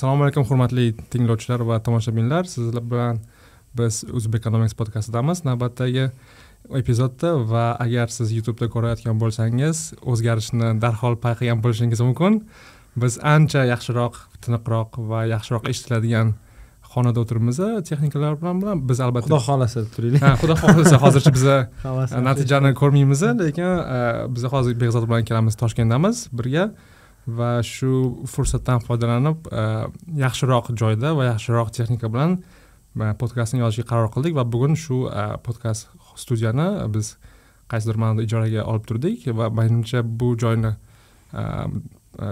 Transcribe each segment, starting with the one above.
assalomu alaykum hurmatli tinglovchilar va tomoshabinlar. Sizlar bilan biz o'zbek economics podkastidamiz. Navbatdagi epizodda va agar siz youtubeda ko'rayotgan bo'lsangiz o'zgarishni darhol payqagan bo'lishingiz mumkin. Biz ancha yaxshiroq tiniqroq va yaxshiroq eshitiladigan xonada o'tiribmiz texnikalar bilan bilan. Biz albatta xudo xohlasa turaylik. Ha xudo xohlasa hozircha biza natijani ko'rmaymiz lekin biz hozir behzod bilan ikkalamiz toshkentdamiz birga va shu fursatdan foydalanib e, yaxshiroq joyda va yaxshiroq texnika bilan e, podkastni yozishga qaror qildik va bugun shu e, podkast studiyani biz qaysidir ma'noda ijaraga olib turdik va manimcha bu joyni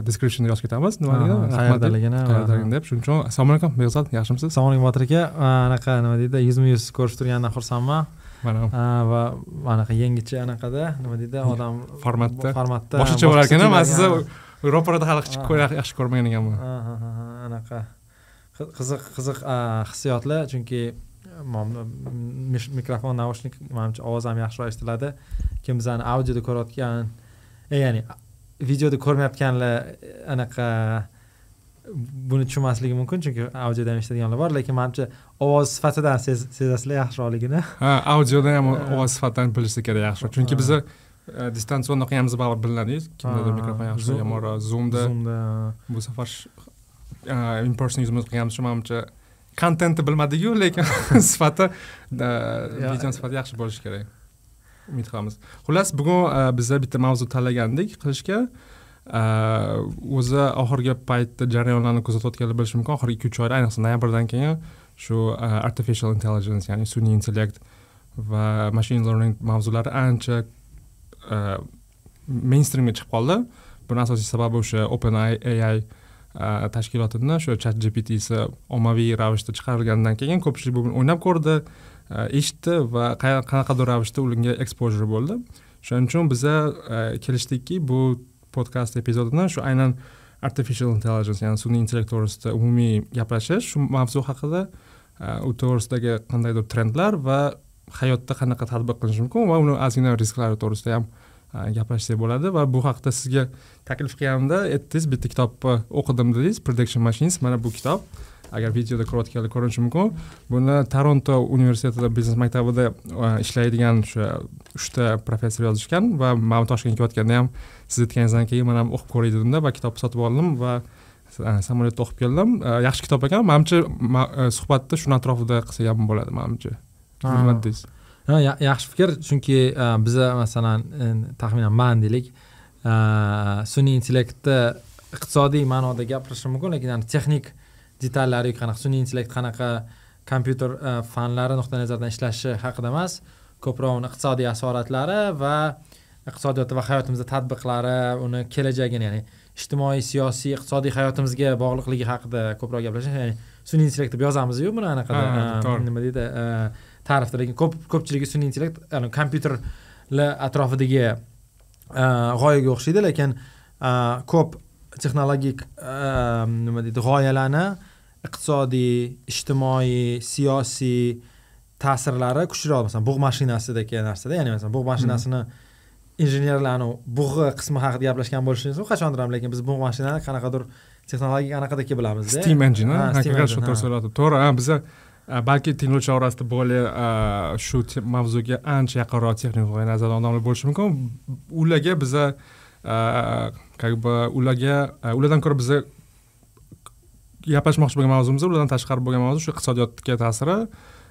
descriptionda yozib ketamiz. Nimaligini qayerdaligini qayerdaligini deb. shuning uchun assalomu alaykum behzod yaxshimisiz? Assalomu alaykum botir aka. Anaqa nima deydi yuzma yuz ko'rishib turganidan xursandman. Mana. Va anaqa yangicha anaqada nima deydi odam formatda. formatda boshqacha bo'lar ekan man sizni ro'parada hali yaxshi ko'rmagan ekanman anaqa qiziq qiziq hissiyotlar chunki mikrofon naushnik manimcha ovoz ham yaxshiroq eshitiladi kim bizani audioda ko'rayotgan ya'ni videoda ko'rmayotganlar anaqa buni tushunmasligi mumkin chunki audioda ham eshitadiganlar bor lekin manimcha ovoz sifatidan sezasizlar yaxshiroqligini ha audioda ham ovoz sifatidan bilishsa kerak yaxshiroq chunki biza distansion o'qiganimiz baribir bilinadi kimdadir mikrofon yaxshi yomonroq zoomda zoomda bu safar in person yuzma yuz qilganimiz uchun manimcha kontenti bilmadiku lekin sifati video sifati yaxshi bo'lishi kerak umid qilamiz xullas bugun biza bitta mavzu tanlagandik qilishga o'zi oxirgi paytda jarayonlarni kuzatayotganlar bilishi mumkin oxirgi ikki uch oyda ayniqsa noyabrdan keyin shu artificial intelligence ya'ni sun'iy intellekt va machine learning mavzulari ancha E, mainstreamga chiqib qoldi. Buni asosiy sababi o'sha open ai e, tashkilotini o'sha chat gptsi ommaviy ravishda chiqarilganidan keyin ko'pchilik buni o'ynab ko'rdi e, eshitdi va qanaqadir ravishda unga exposure bo'ldi. Shuning uchun biza kelishdikki bu podkast epizodini shu aynan artificial intelligence ya'ni sun'iy intellekt to'g'risida umumiy gaplashish shu mavzu haqida u to'g'risidagi qandaydir trendlar va hayotda qanaqa tadbiq qilish mumkin? Va uni ozgina risklari to'g'risida ham e, gaplashsak bo'ladi. Va bu haqida sizga taklif qilganimda aytdingiz bitta kitobni e, o'qidim dedingiz prediction machines. Mana bu kitob agar videoda ko'rayotganlar ko'rinishi mumkin. Buni toronto universitetida biznes maktabida e, ishlaydigan o'sha uchta professor yozishgan va man toshkentga kelayotganda ham siz aytganingizdan keyin man ham o'qib ko'ray dedimda va kitobni sotib oldim va samolyotda o'qib keldim. Yaxshi kitob ekan. Manimcha suhbatni shuni atrofida qilsak ham bo'ladi manimcha. Nima deysiz yaxshi fikr. Chunki biza masalan taxminan man deylik. Sun'iy intellektni iqtisodiy ma'noda gapirishim mumkin lekin texnik detallari qanaqa sun'iy intellekt qanaqa kompyuter fanlari nuqtai nazaridan ishlashi haqida emas. Ko'proq uni iqtisodiy asoratlari va iqtisodiyotda va hayotimizda tadbiqlari uni kelajagini ya'ni ijtimoiy siyosiy iqtisodiy hayotimizga bog'liqligi haqida ko'proq gaplashish ya'ni sun'iy intellekt deb yozamizu buni anaqada. Nima deydi ta'rifda lekin ko'p ko'pchiligi sun'iy intellekt kompyuterlar atrofidagi g'oyaga o'xshaydi lekin ko'p texnologik nima deydi g'oyalarni iqtisodiy ijtimoiy siyosiy ta'sirlari kuchliroq masalan bug' mashinasidagi narsada ya'ni masalan bug' mashinasini injenerlarni bug'i qismi haqida gaplashgan bo'lishimiz mumkin qachondir ham lekin biz bug' mashinani qanaqadir texnologik anaqadagi bilamiz steam engine haqiqat shu to'g'ri to'g'ri biza Э, balki tinglovchilar orasida более э, shu mavzuga ancha yaqinroq texnik nuqtai nazardan odamlar bo'lishi mumkin. Ularga biza э, как бы ularga ulardan ko'ra biza gaplashmoqchi bo'lgan mavzumiz ulardan tashqari bo'lgan mavzu shu iqtisodiyotga ta'siri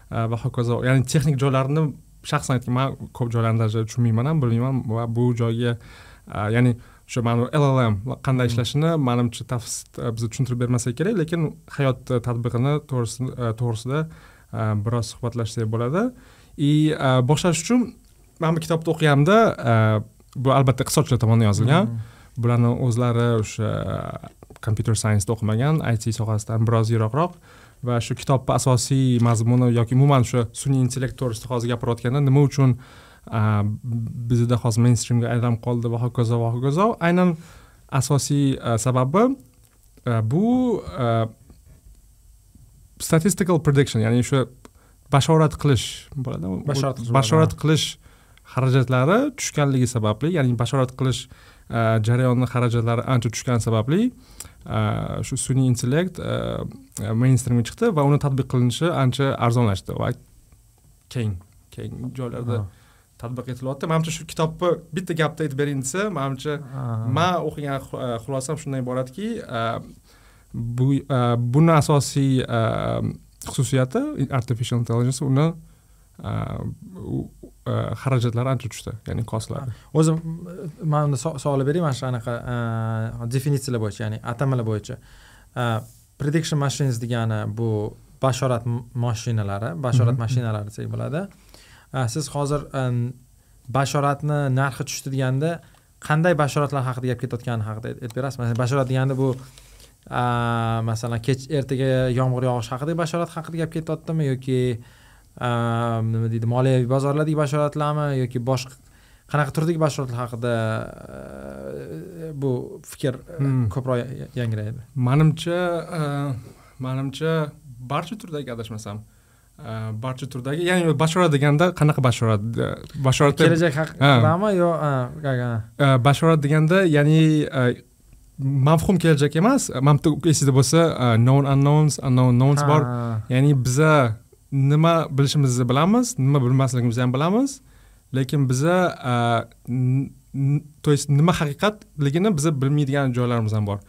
va hokazo ya'ni texnik joylarini shaxsan aytgan man ko'p joylarni даже tushunmayman ham bilmayman va bu joyga ya'ni o'sha mana llm qanday ishlashini manimcha biza tushuntirib bermasak kerak lekin hayot tadbiqini to'g'risida biroz suhbatlashsak bo'ladi и boshlash uchun mana bu kitobni o'qiganimda bu albatta iqtisodchilar tomonidan yozilgan hmm. bularni o'zlari o'sha kompyuter sayensda o'qimagan it sohasidan biroz yiroqroq va shu kitobni asosiy mazmuni yoki umuman o'sha sun'iy intellekt to'g'risida hozir gapirayotganda nima uchun bizda hozir mainstreamga aylanib qoldi va hokazo va hokazo aynan asosiy sababi bu statistical prediction ya'ni o'sha bashorat qilish qilish bashorat qilish xarajatlari tushganligi sababli ya'ni bashorat qilish jarayonni xarajatlari ancha tushgani sababli shu sun'iy intellekt mainstreamga chiqdi va uni tatbiq qilinishi ancha arzonlashdi va keng keng joylarda tatbiq etilyapti manimcha shu kitobni bitta gapda aytib bering desa manimcha man o'qigan xulosam shundan iboratki bu buni asosiy xususiyati artificial intelligence uni xarajatlari ancha tushdi ya'ni kostlar. O'zim man unda savol bering mana shu anaqa definitsiyalar bo'yicha ya'ni atamalar bo'yicha. Prediction machines degani bu bashorat mashinalari bashorat mashinalari desak bo'ladi siz hozir bashoratni narxi tushdi deganda qanday bashoratlar haqida gap ketayotgani haqida aytib berasiz masalan bashorat deganda bu masalan kech ertaga yomg'ir yog'ishi haqidagi bashorat haqida gap ketyaptimi yoki nima deydi moliyaviy bozorlardagi bashoratlarmi yoki boshqa qanaqa turdagi bashoratlar haqida bu fikr hmm. ko'proq yangraydi manimcha manimcha barcha turdagi adashmasam barcha turdagi ya'ni bashorat deganda qanaqa bashorat bashorat kelajak haqidami yo bashorat deganda ya'ni mavhum kelajak emas. Bitta esingizda bo'lsa known unknowns unknown knowns bor. Ya'ni biza nima bilishimizni bilamiz nima bilmasligimizni ham bilamiz. Lekin biza то есть nima haqiqatligini biza bilmaydigan joylarimiz ham bor.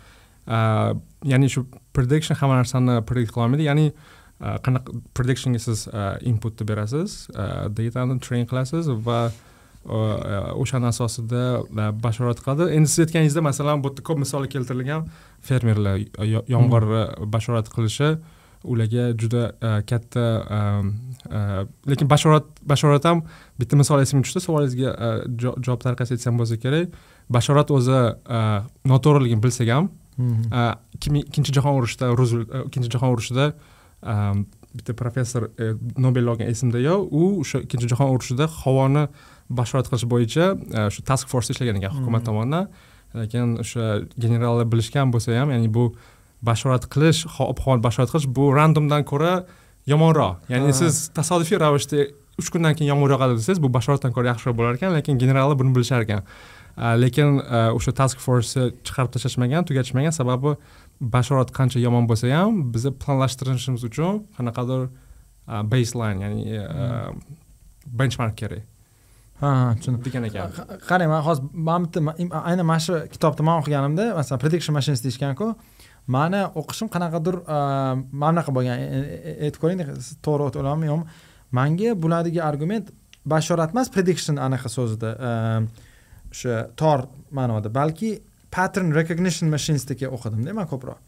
Ya'ni shu prediction hamma narsani predict qilolmaydi. Ya'ni qanaqa predictionga siz inputni berasiz datani train qilasiz va o'shani asosida bashorat qiladi endi siz aytganingizda masalan bu yerda ko'p misollar keltirilgan fermerlar yomg'ir bashorat qilishi ularga juda katta lekin bashorat bashorat ham bitta misol esimga tushdi savolingizga javob tariqasida aytsam bo'lsa kerak bashorat o'zi noto'g'riligini bilsak ham ikkinchi jahon urushida ikkinchi jahon urushida bitta professor nobel olgan esimda u o'sha ikkinchi jahon urushida havoni bashorat qilish bo'yicha shu task force ishlagan ekan hukumat tomonidan lekin o'sha generallar bilishgan bo'lsa ham ya'ni bu bashorat qilish ob havoni bashorat qilish bu randomdan ko'ra yomonroq ya'ni siz tasodifiy ravishda uch kundan keyin yomg'ir yog'adi desangiz bu bashoratdan ko'ra yaxshiroq bo'lar ekan lekin generallar buni bilishar ekan lekin o'sha task force chiqarib tashlashmagan tugatishmagan sababi bashorat qancha yomon bo'lsa ham bizni planlashtirishimiz uchun qanaqadir baseline ya'ni e, benchmark kerak. Ha tushundim. Degan ekan. Qarang man hozir man bitta aynan mana shu kitobni man o'qiganimda masalan prediction machines deyishganku mani o'qishim qanaqadir mana bunaqa bo'lgan aytib ko'ring to'g'ri o'tyapmanmi yo'qmi? Manga bo'ladigan argument bashorat emas prediction anaqa so'zida o'sha tor ma'noda balki pattern recognition machinesdagi o'qidimda man ko'proq.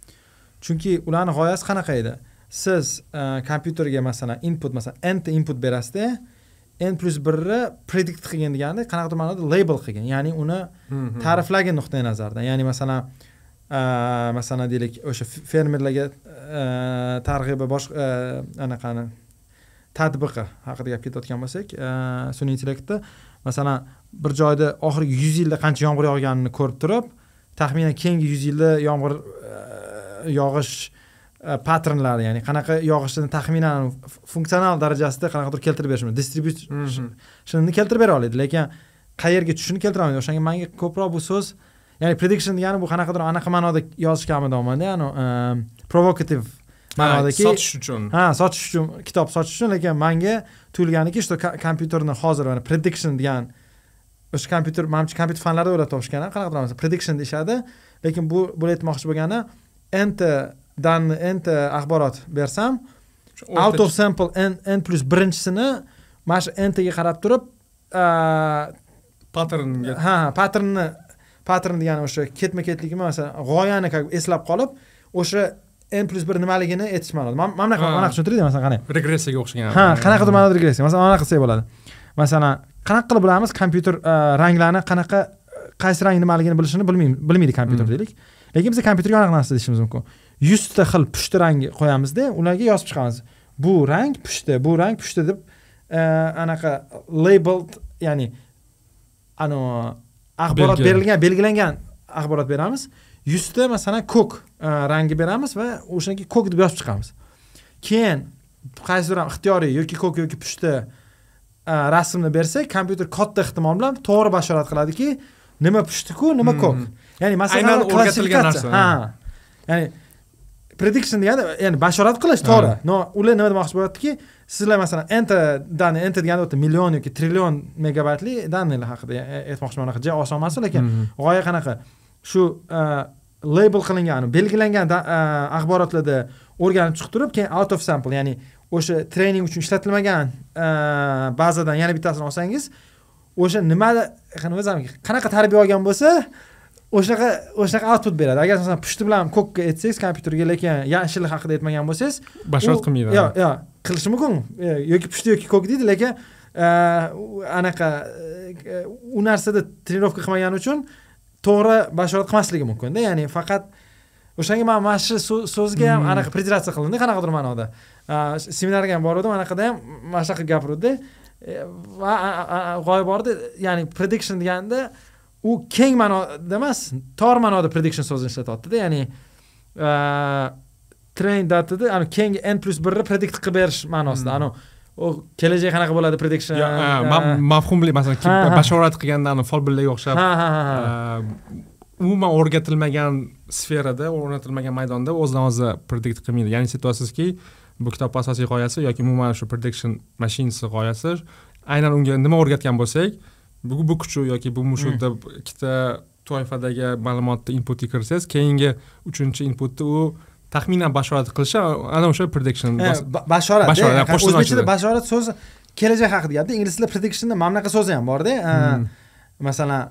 Chunki ularni g'oyasi qanaqa edi? Siz kompyuterga masalan input masalan nt input berasizda n plyus birni predikt qilgin degani qanaqadir ma'noda label qilgin. Ya'ni uni ta'riflagan nuqtai nazardan ya'ni masalan masalan deylik o'sha fermerlarga targ'ibi boshqa anaqani tadbiqi haqida gap ketayotgan bo'lsak sun'iy intellektda masalan bir joyda oxirgi yuz yilda qancha yomg'ir yog'ganini ko'rib turib taxminan keyingi yuz yilda yomg'ir yog'ish E, patternlarni ya'ni qanaqa yog'ishini taxminan funksional darajasida qanaqadir keltirib berish mumkin distributionni keltirib bera oladi lekin qayerga tushishini keltira olmaydi. O'shanga manga ko'proq bu so'z ya'ni prediction degani bu qanaqadir anaqa ma'noda yozishganmidi omanda anavi provokativ ma'nodaki sotish uchun. Ha sotish uchun kitob sotish uchun lekin manga tuyulganiki что kompyuterni hozir prediction degan o'sha kompyuter manimcha kompyuter fanlarida o'ylab topishgan qanaqadir prediction deyishadi lekin bu bu aytmoqchi bo'lgani nt dan nt axborot bersam out of sample n n plus birinchisini mana shu ntga qarab turib patternga. Ha patternni pattern degani o'sha ketma ketligimi masalan g'oyani eslab qolib o'sha n plus bir nimaligini aytish ma'noda mana bunaqa mana bunaqa tushuntiringda masalan qarang regressiyaga o'xshagan ha qanaqadir ma'noda regressiya masalan mana qilsak bo'ladi. Masalan qanaqa qilib bilamiz? Kompyuter ranglarni qanaqa qaysi rang nimaligini bilishini bilmaydi kompyuter hmm. deylik. Lekin biz kompyuterga anaqa narsa deyishimiz mumkin. Yuzta xil pushti rang qo'yamizda ularga yozib chiqamiz. Bu rang pushti bu rang pushti deb e, anaqa labeled ya'ni anavi axborot berilgan belgilangan axborot beramiz. Yuzta masalan ko'k e, rangi beramiz va o'shanga ko'k deb yozib chiqamiz. Keyin qaysidir ixtiyoriy yoki ko'k yoki pushti e, rasmni bersak kompyuter katta ehtimol bilan to'g'ri bashorat qiladiki nima pushtiku nima Hmm. ko'k ya'ni masalan klassifikatsiya. ha ya'ni prediction degani ya'ni bashorat qilish to'g'ri no ular nima demoqchi bo'lyaptiki sizlar masalan enta dani enta degani o'ta million yoki trillion megabaytli данныйlar haqida e- aytmoqchiman unaqa ja oson emas lekin Mhm. g'oya qanaqa shu uh, label qilingan belgilangan da- axborotlarda o'rganib chiqib turib keyin out of sample ya'ni o'sha trening uchun ishlatilmagan bazadan yana bittasini olsangiz o'sha nimada qani o'zi ham qanaqa tarbiya olgan bo'lsa o'shanaqa o'shanaqa output beradi. Agar masalan pushti bilan ko'kka aytsangiz kompyuterga lekin yashil haqida aytmagan bo'lsangiz bashorat qilmaydi. yo yo qilishi mumkin. E, yoki pushti yoki ko'k deydi lekin e, anaqa e, u narsada trenirovka qilmagani uchun to'g'ri bashorat qilmasligi mumkinda. Ya'ni faqat o'shanga man mana shu so- so'zga ham Hmm. anaqa predratsiya qilindi. Qanaqadir ma'noda seminarga ham borgandim anaqada ham mana shunaqa gapiruvdi. E, va g'oya bor edi ya'ni prediction deganda u keng ma'noda emas tor ma'noda prediction so'zini ishlatyaptida. Ya'ni e, train datada ani keng n plus birni predikt qilib berish ma'nosida. Hmm. anu u kelajak qanaqa bo'ladi prediction? Yo, ha, e, ma- mafhumli masalan kim bashorat qilganda folbinlarga o'xshab ha ha ha ha. uh, umuman o'rgatilmagan sferada o'rnatilmagan maydonda o'zidan o'zi predikt qilmaydi. Ya'ni siz aytyapsizki bu kitobni asosiy g'oyasi yoki umuman shu prediction mashinasi g'oyasi aynan unga nima o'rgatgan bo'lsak bu bu kuchu yoki bu mushu Mm. deb ikkita toifadagi ma'lumotni inputga kirsangiz keyingi uchinchi inputni u taxminan bashorat qilishi ana o'sha prediction bashorat Bashorat, o'zbekchada bashorat so'zi kelajak haqida gapda ingliz tilida predictionni mana bunaqa so'zi ham borda Hmm. masalan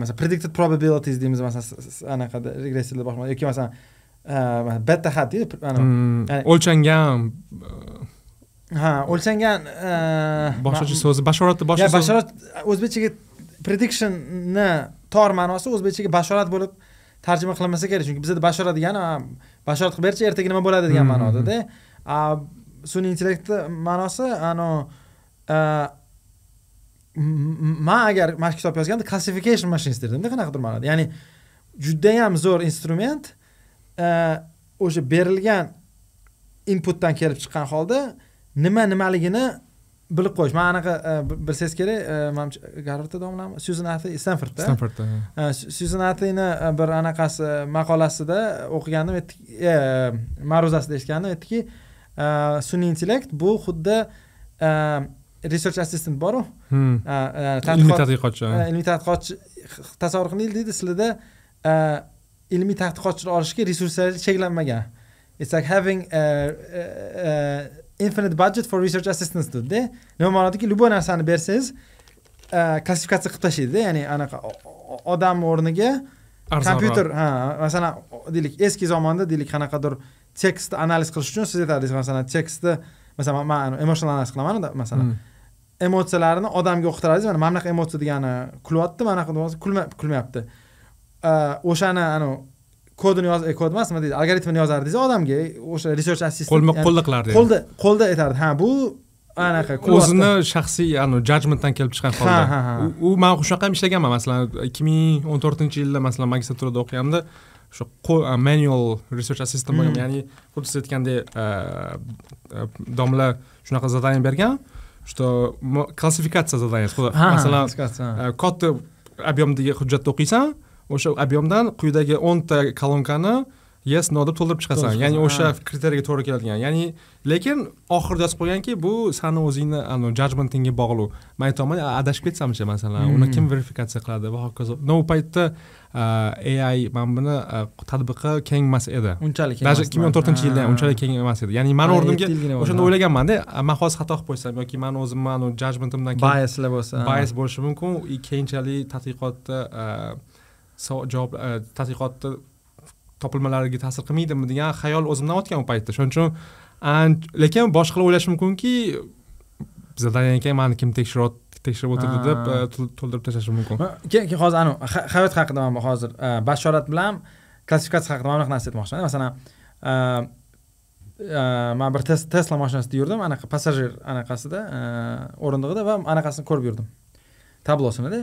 masalan predicted probabilities deymiz masalan anaqada regressiyada yoki masalan beta xat o'lchangan ha o'lchangan boshqacha so'zi bashoratni boshqa bashorat o'zbekchaga predictionni tor ma'nosi o'zbekchaga bashorat bo'lib tarjima qilinmasa kerak chunki bizada bashorat degani bashorat qilib berchi ertaga nima bo'ladi degan ma'nodada sun'iy intellektni ma'nosi ano a, m- m- man agar mana shu kitob yozganda classification machines derdimda qanaqadir ma'noda ya'ni judayam zo'r instrument o'sha berilgan inputdan kelib chiqqan holda nima nimaligini bilib qo'yish. Man anaqa e, bi- bilsangiz kerak e, manimcha garvardda domlami syuzan ati stanfordda. Stanfordda syuzan atini e, bir anaqasi maqolasida o'qigandim. Ma'ruzasida eshitgandim. Aytdiki sun'iy intellekt bu xuddi research assistant boru. Hmm. ilmiy tadqiqot tadqiqotchi ilmiy tadqiqotchi tasavvur qiling deydi. Sizlarda ilmiy tadqiqotchilar olishga resurslaringiz cheklanmagan. It's like having a, a, a infinite budget for research assistants dedida nima ma'nodaki любой narsani bersangiz klassifikatsiya qilib tashlaydida ya'ni anaqa odam o'rniga kompyuter ha masalan deylik eski zamonda deylik qanaqadir tekstni analiz qilish uchun siz aytadingiz masalan tekstni masalan man emotional analiz qilaman masalan. Hmm. emotsiyalarini odamga o'qitirasiz mana mana bunaqa emotsiya degani kulyapti mana bunaqa kulmayapti o'shani anavi kodini yoz e, kod emas nima deydi algoritmini yozardingiz odamga o'sha research assistant qo'lma qo'lda qilardi qo'lda qo'lda aytardi ha bu anaqa o'zini shaxsiy anu judgmentdan kelib chiqqan holda. Ha, ha. u man shunaqa ham ishlaganman. Masalan ikki ming o'n to'rtinchi yilda masalan magistraturada o'qiganimda shu qo'l a, manual research assistant bo'lgan Hmm. ya'ni xuddi siz aytgandek a, domla shunaqa задание bergan что klassifikatsiya ha, masalan katta объемdagi hujjatni o'qiysan o'sha объемdan quyidagi o'nta kolonkani yes no deb to'ldirib chiqasan. Ya'ni o'sha ha. kriteriyaga to'g'ri keladigan. Ya'ni lekin oxirida yozib qo'yganki bu sani o'zingni anu judgmentingga bog'liq. Man aytyapman "A, adashib ketsamchi masalan Hmm. uni kim verifikatsiya qiladi? Va hokazo no u paytda ai mana buni tadbiqi keng emas edi. Unchalik даже ikki ming o'n to'rtinchi yilda ham ha. unchalik keng emas edi. Ya'ni mani o'rnimga o'shanda o'ylaganmanda "A, man hozir xato qilib qo'ysam yoki mani o'zimni kelib biaslar bo'lsa bias bo'lishi mumkin keyinchalik tadqiqotda javob a, tadqiqotni topilmalariga ta'sir qilmaydimi degan xayol o'zimdan o'tgan u paytda. Shuning uchun lekin boshqalar o'ylashi mumkinki zadaniyani keyin mani kim tekshiryapti tekshirib o'tirdi deb to'l- to'ldirib tashlashi mumkin. Keyin hozir anavi ha- hayot haqida man hozir bashorat bilan klassifikatsiya haqida mana bunaqa narsa aytmoqchiman. Masalan man bir Tes- tesla mashinasida yurdim anaqa passajir anaqasida o'rindig'ida va anaqasini ko'rib yurdim. Tablosinida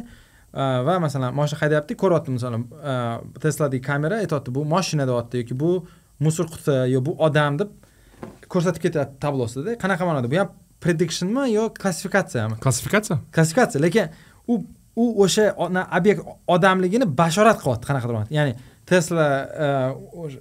va masalan mashina haydayapti ko'ryapti masalan tesladagi kamera aytyapti bu mashina deyapti yoki bu musor quti yo bu odam deb ko'rsatib ketyapti tablosida qanaqa ma'noda bu ham predictionmi yo klassifikatsiyami klassifikatsiya klassifikatsiya lekin u u o'sha obyekt odamligini bashorat qilyapti qanaqadir ya'ni tesla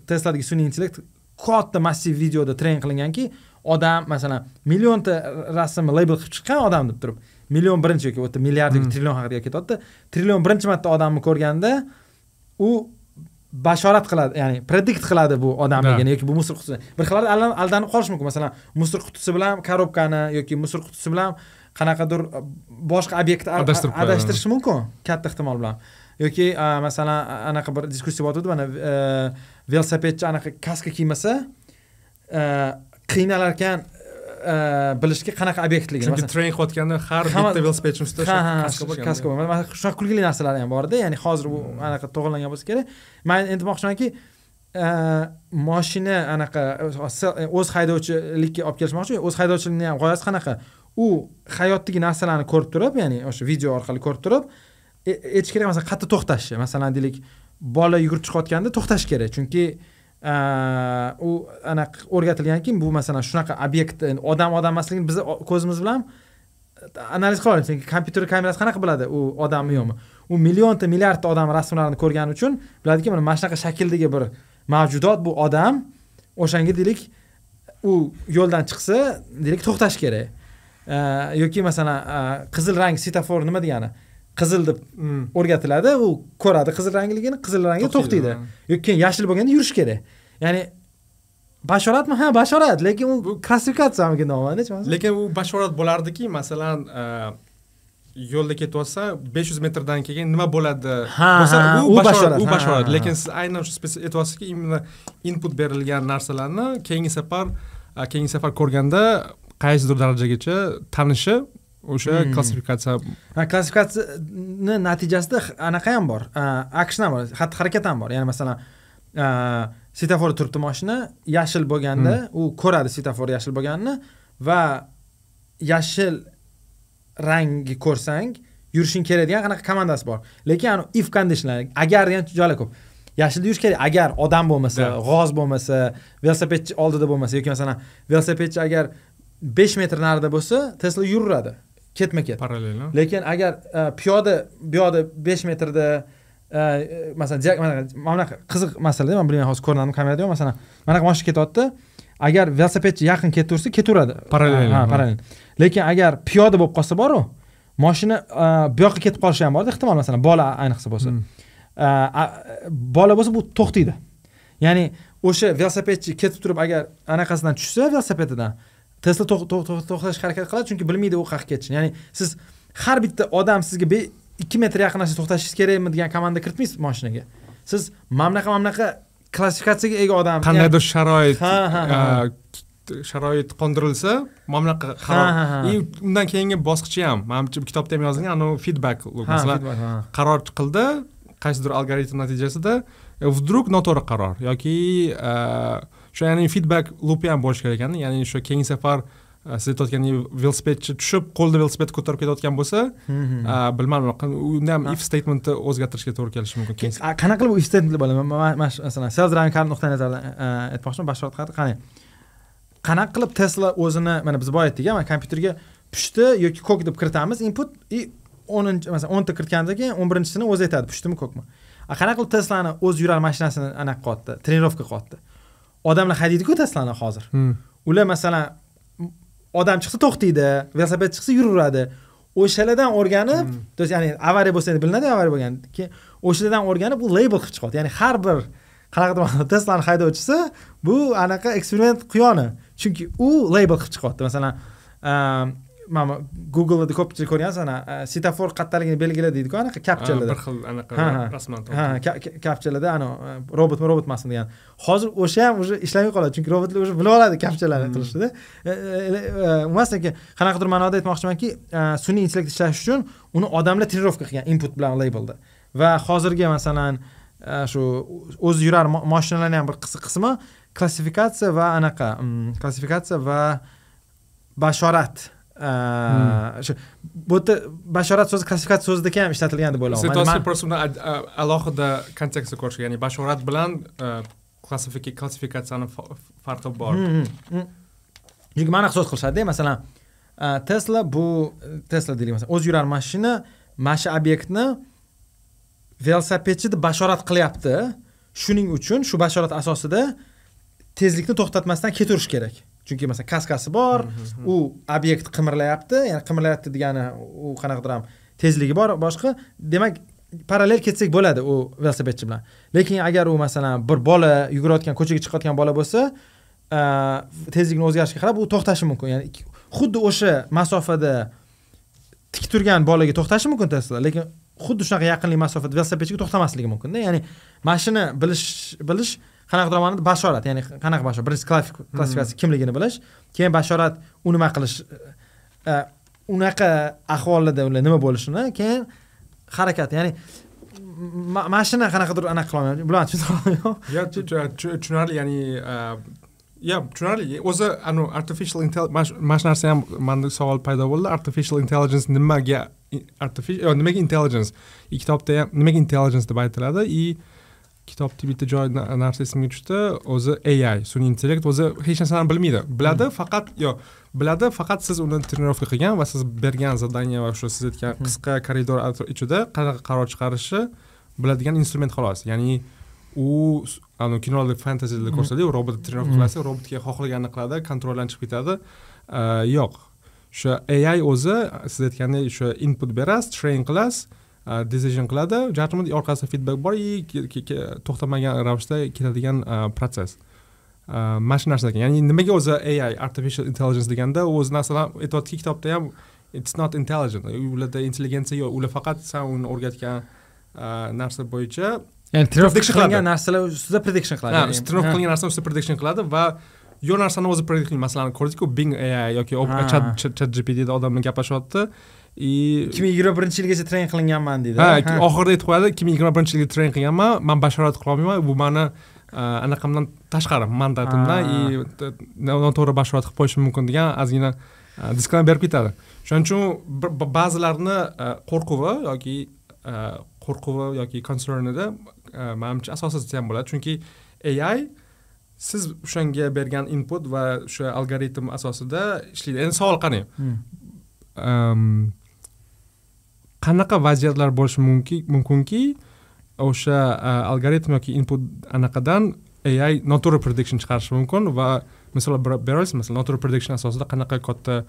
tesladagi sun'iy intellekt katta massiv videoda tren qilinganki odam masalan millionta rasmni label qilib chiqqan odam deb turib million birinchi yoki yerda milliard yoki trillion haqida ketyapti trillion birinchi marta odamni ko'rganda u bashorat qiladi ya'ni predikt qiladi bu odamligini yoki bu musor qutisi. Bir xil aldanib qolishi mumkin. Masalan musor qutisi bilan korobkani yoki musor qutisi bilan qanaqadir boshqa obyektni adashtirishi mumkin katta ehtimol bilan. Yoki masalan anaqa bir diskussiya bo'lyotgandi mana velosipedchi anaqa kaska kiymasa qiynalar ekan bilishga qanaqa obyektligini chunki tren qilayotganda har bitta velosipedchi ustida kaska bo'lgan kaska bo'lgan shunaqa kulgili narsalar ham borda ya'ni hozir bu anaqa to'g'irlangan bo'lsa kerak. Man endi demoqchimanki moshina anaqa o'z haydovchilikka olib kelishmoqchi o'z haydovchilikni ham g'oyasi qanaqa? U hayotdagi narsalarni ko'rib turib ya'ni o'sha video orqali ko'rib turib aytish kerak masalan qayerda to'xtashi masalan deylik bola yugurib chiqayotganda to'xtash kerak. Chunki u ana o'rgatilganki bu masalan shunaqa obyekt odam odam emasligini biz ko'zimiz bilan e, analiz qila olamiz chunki kompyuter kamerasi qanaqa biladi u odammi yo'qmi? U millionta milliardta odam rasmlarini ko'rgani uchun biladiki mana mana shunaqa shakldagi bir mavjudot bu odam o'shanga deylik u yo'ldan chiqsa deylik to'xtash kerak. Yoki masalan qizil rang svetofor nima degani? Qizil deb hmm. o'rgatiladi. U ko'radi qizil rangligini qizil rangga to'xtaydi yoki keyin yashil bo'lganda yurish kerak. Ya'ni bashoratmi? Ha bashorat lekin u klassifikatsiyamikin deyapmanda lekin u bashorat bo'lardiki masalan e, yo'lda ketyapsa besh yuz metrdan keyin nima bo'ladi? Bo'lsa u bashorat u bashorat. lekin siz aynan shu aytyapsizki именно input berilgan narsalarni keyingi safar e, keyingi safar ko'rganda qaysidir darajagacha tanishi o'sha hmm. klassifikatsiya klassifikatsiyani natijasida anaqa ham bor. Aksiya ham bor xatti harakat ham bor. Ya'ni masalan svetoforda turibdi moshina yashil bo'lganda hmm. u ko'radi svetofor yashil bo'lganini va yashil rangni ko'rsang yurishing kerak degan qanaqa komandasi bor. Lekin if conditionlar agar degan joylar ko'p. Yashilda yurish kerak agar odam bo'lmasa g'oz bo'lmasa velosipedchi oldida bo'lmasa yoki masalan velosipedchi agar besh metr narida bo'lsa tesla yuraveradi ketma ket parallel lekin agar e, piyoda bu yoqda besh metrda e, masalan mana bunaqa qiziq masala man bilmayman hozir ko'rinadimi kamerada yo'q masalan manaqa moshina ketyapti agar velosipedchi yaqin ketaversa ketaveradi. Parallel ha parallel. Lekin agar piyoda bo'lib qolsa boru moshina e, bu yoqqa ketib qolishi ham borda ehtimol masalan bola ayniqsa bo'lsa. Hmm. bola bo'lsa bu to'xtaydi. Ya'ni o'sha velosipedchi ketib turib agar anaqasidan tushsa velosipedidan tesla to'xtashga harakat qiladi chunki bilmaydi u qayerga ketishini. Ya'ni siz har bitta odam sizga ikki metr yaqinlashib to'xtashingiz kerakmi degan komanda kiritmaysiz moshinaga. Siz mana bunaqa mana bunaqa klassifikatsiyaga ega odam qandaydir sharoit sharoit qondirilsa mana bunaqa qaror и undan keyingi bosqichi ham manimcha kitobda ham yozilgan anavi feedback masalan qaror chiqildi qaysidir algoritm natijasida вдруг noto'g'ri qaror yoki o'sha ya'ni feedback loopi ham bo'lishi kerak ekanda. Ya'ni o'sha keyingi safar e, siz aytayotgan velosipedchi tushib qo'lida velosiped ko'tarib ketayotgan bo'lsa e, bilmadim unda ham if statementni o'zgartirishga to'g'ri kelishi mumkin. Keyin qanaqa qilib if statement bo'ladi masalan sales driving nuqtai nazaridan e, aytmoqchiman. Bashorat qani qanaqa qilib tesla o'zini mana biz boya aytdik mana kompyuterga pushti yoki ko'k deb kiritamiz input и o'ninchi masalan o'nta kiritgandan keyin o'n birinchisini o'zi aytadi pushtimi ko'kmi. Qanaqa qilib teslani o'zi yurar mashinasini anaqa qilyapti trenirovka qilyapti odamlar haydaydiku teslani hozir. Hmm. ular masalan odam chiqsa to'xtaydi velosiped chiqsa yuraveradi. O'shalardan o'rganib hmm. то есть ya'ni avariya bo'lsa endi bilinadi avariya bo'lgan. Keyin o'shalardan o'rganib u label qilib chiqyapti ya'ni har bir qanaqadir teslani haydovchisi bu anaqa eksperiment quyoni chunki u label qilib chiqyapti. Masalan mana googleda ko'pchilik ko'rgansiz ana e, svetofor qayerdaligini belgila deydiku anaqa kapchalada. Bir xil anaqa rasman ha kapchalada ana e, robotmi robot emasmi degan. Hozir o'sha ham уже ishlamay qoladi chunki robotlar уже bilib oladi kapchalarni hmm. qilishni emas lekin qanaqadir ma'noda aytmoqchimanki e, sun'iy intellekt ishlash uchun uni odamlar trenirovka qilgan input bilan labelda. Va hozirgi masalan shu o'zi yurar moshinalarni ham bir qismi klassifikatsiya va anaqa mm, klassifikatsiya va bashorat shu bu yerda bashorat so'zi klassifikatsiya so'zidagi ham ishlatilgan deb o'ylayman siz просто uni alohida kontekstda ko'rish ya'ni bashorat bilan klassifikatsiyani farqi bor chunki mana so'z qilishadida masalan tesla bu tesla deylik masalan o'zi yurar mashina mana shu obyektni velosipedchi deb bashorat qilyapti shuning uchun shu bashorat asosida tezlikni to'xtatmasdan ketaverish kerak chunki masalan kaskasi bor u obyekt qimirlayapti ya'ni qimirlayapti degani u qanaqadir ham tezligi bor. Boshqa demak parallel ketsak bo'ladi u velosipedchi bilan. Lekin agar u masalan bir bola yugurayotgan ko'chaga chiqayotgan bola bo'lsa tezlikni o'zgarishiga qarab u to'xtashi mumkin. Ya'ni xuddi o'sha masofada tik turgan bolaga to'xtashi mumkin tesla lekin xuddi shunaqa yaqinlik masofada velosipedchiga to'xtamasligi mumkinda. Ya'ni mana shuni bilish bilish qanaqadir ma'noda bashorat ya'ni qanaqa bashorat? Birinchi klassifikatsiya kimligini bilish keyin bashorat u nima qilish e, unaqa ahvolida ular nima bo'lishini keyin harakat ya'ni mana shuni qanaqadir anaqa qilolmayman bularni tushunarli ya'ni e, ya tushunarli. O'zi anavi artificial mana shu narsa ham manda savol paydo bo'ldi. Artificial intelligence nimaga nimaga intelligence? Kitobda ham nimaga intelligence deb aytiladi? И kitobni bitta joy narsa esimga tushdi o'zi ai sun'iy intellekt o'zi hech narsani bilmaydi biladi hmm. faqat yo'q biladi faqat siz uni trenirovka qilgan va siz bergan zadание va shu siz aytgan hmm. qisqa koridor ichida qanaqa qaror chiqarishni biladigan instrument xolos ya'ni u anavi kinolarda fantaziyada hmm. ko'rsatadiku robot trenirovka qilasiz robotga xohlaganini qiladi kontroldan chiqib ketadi yo'q o'sha ai o'zi siz aytgandek o'sha input berasiz train qilasiz decision qiladi. Judgment orqasida feedback bor и to'xtamagan ravishda ketadigan protsess. Mana shu narsa ekan ya'ni nimaga o'zi ai artificial intelligence deganda o'zi narsalar aytyaptiki kitobda ham it's not intelligent. Ularda intelligensiya yo'q. Ular faqat san uni o'rgatgan narsa bo'yicha ya'ni trenirovka qilingan narsalar ustida prediction qiladi. Trenirovka qilingan narsa ustida prediction qiladi va yo'q narsani o'zi prediction masalan ko'rdikku bing ai yoki chat gptda odamlar gaplashyapti и ikki ming yigirma birinchi yilgacha train qilinganman deydi ha oxirida aytib qo'yadi ikki ming yigirma birinchi yilga train qilganman man bashorat qilolmayman. Bu mani anaqamdan tashqari mandatimdan и noto'g'ri bashorat qilib qo'yishim mumkin degan ozgina diskleymer berib ketadi. Shuning uchun ba'zilarni qo'rquvi yoki qo'rquvi yoki konsernida manimcha asossiz ham bo'ladi. Chunki ai siz o'shanga bergan input va o'sha algoritm asosida ishlaydi. Endi savol qarang hmm. Qanaqa vaziyatlar bo'lishi mumkin mumkinki o'sha algoritm yoki input anaqadan ai noto'g'ri prediction chiqarishi mumkin va misol bera olasiz masalan noto'g'ri prediction asosida qanaqa katta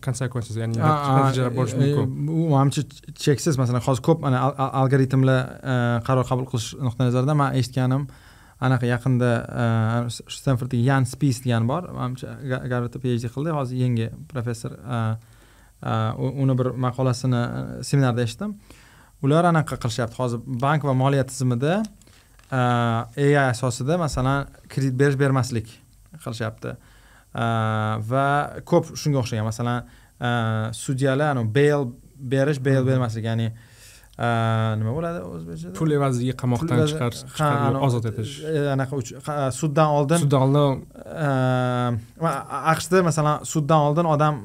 consequences ya'ni natijalar bo'lishi e, mumkin? bu manimcha cheksiz. Masalan hozir ko'p mana algoritmlar qaror qabul qilish nuqtai nazaridan man eshitganim anaqa yaqinda stenforddagi yan spis degani bor. Manimcha garvardda phd qildi. Hozir yangi professor uni bir maqolasini e, seminarda eshitdim. Ular anaqa qilishyapti. Hozir bank va moliya tizimida ai asosida masalan kredit berish bermaslik qilishyapti. Va ko'p shunga o'xshagan. Masalan sudyalar bail berish bail bermaslik. Ya'ni nima bo'ladi o'zbekchada? Pul evaziga qamoqdan chiqarish ozod etish. e, anaqa suddan oldin suddan oldin. Aqshda masalan suddan oldin odam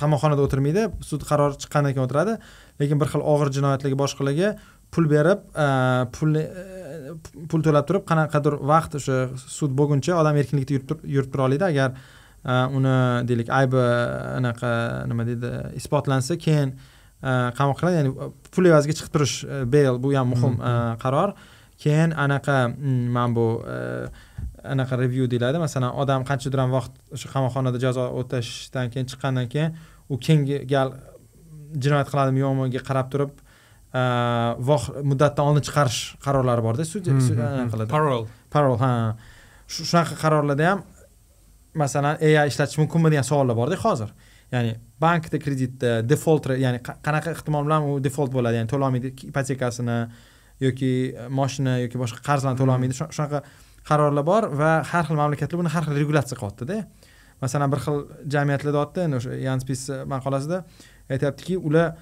qamoqxonada o'tirmaydi. Sud qarori chiqqandan keyin o'tiradi. Lekin bir xil og'ir jinoyatlarga boshqalarga pul berib e, pulni e, pul to'lab turib qanaqadir vaqt o'sha sud bo'lguncha odam erkinlikda yurib tura oladi. Agar e, uni deylik aybi anaqa nima deydi isbotlansa keyin qamoqqa qiladi. Ya'ni pul evaziga chiqib turish bail bu ham muhim mm-hmm. qaror. Keyin anaqa mm, mana bu anaqa review deyiladi. Masalan odam qanchadir ham vaqt o'sha qamoqxonada jazo o'tashdan keyin chiqqandan keyin u keyingi gal jinoyat qiladimi yo'qmiga qarab turib muddatdan oldin chiqarish qarorlari borda. Sud hmm, qiladi. Parol. Parol ha. Shunaqa qarorlarda ham masalan ai ishlatish mumkinmi degan savollar borda hozir. Ya'ni bankda kreditda defolt ya'ni qanaqa ehtimol bilan u defolt bo'ladi? Ya'ni to'lolmaydi ipotekasini yoki moshina yoki boshqa qarzlarni to'lolmaydi shunaqa qarorlar bor va har xil mamlakatlar buni har xil regulyatsiya qilyaptida. Masalan bir xil jamiyatlar deyapti o'sha yanspis maqolasida aytyaptiki ular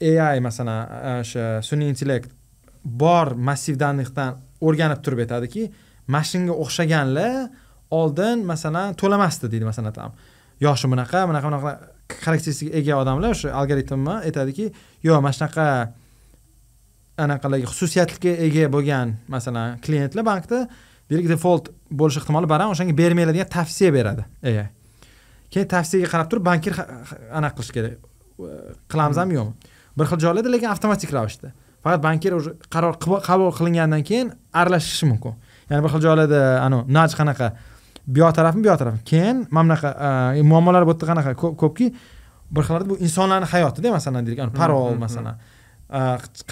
e, ai masalan e, o'sha sun'iy intellekt bor massiv данныйdan o'rganib turib aytadiki mashinga o'xshaganlar oldin masalan to'lamasdi deydi masalan там yoshi bunaqa bunaqa bunaqa xarakteristikaga ega odamlar o'sha algoritmni aytadiki yo'q mana shunaqa anaqalarga xususiyatga ega bo'lgan masalan klientlar bankda deylik default bo'lish ehtimoli baland o'shanga bermanglar degan tavsiya beradi ai keyin tavsiyaga qarab turib bankir anaqa qilish kerak. Qilamizmi? Yo'qmi? Bir xil joylarda lekin avtomatik ravishda. Faqat bankir уже qaror qabul qilingandan keyin aralashishi mumkin. Ya'ni bir xil joylarda anavi naj qanaqa bu yoq tarafmi bu yoq tarafmi? Keyin mana bunaqa muammolar bu yerda qanaqa? Ko'pki bir xillarda bu insonlarni hayotida masalan deylik parol masalan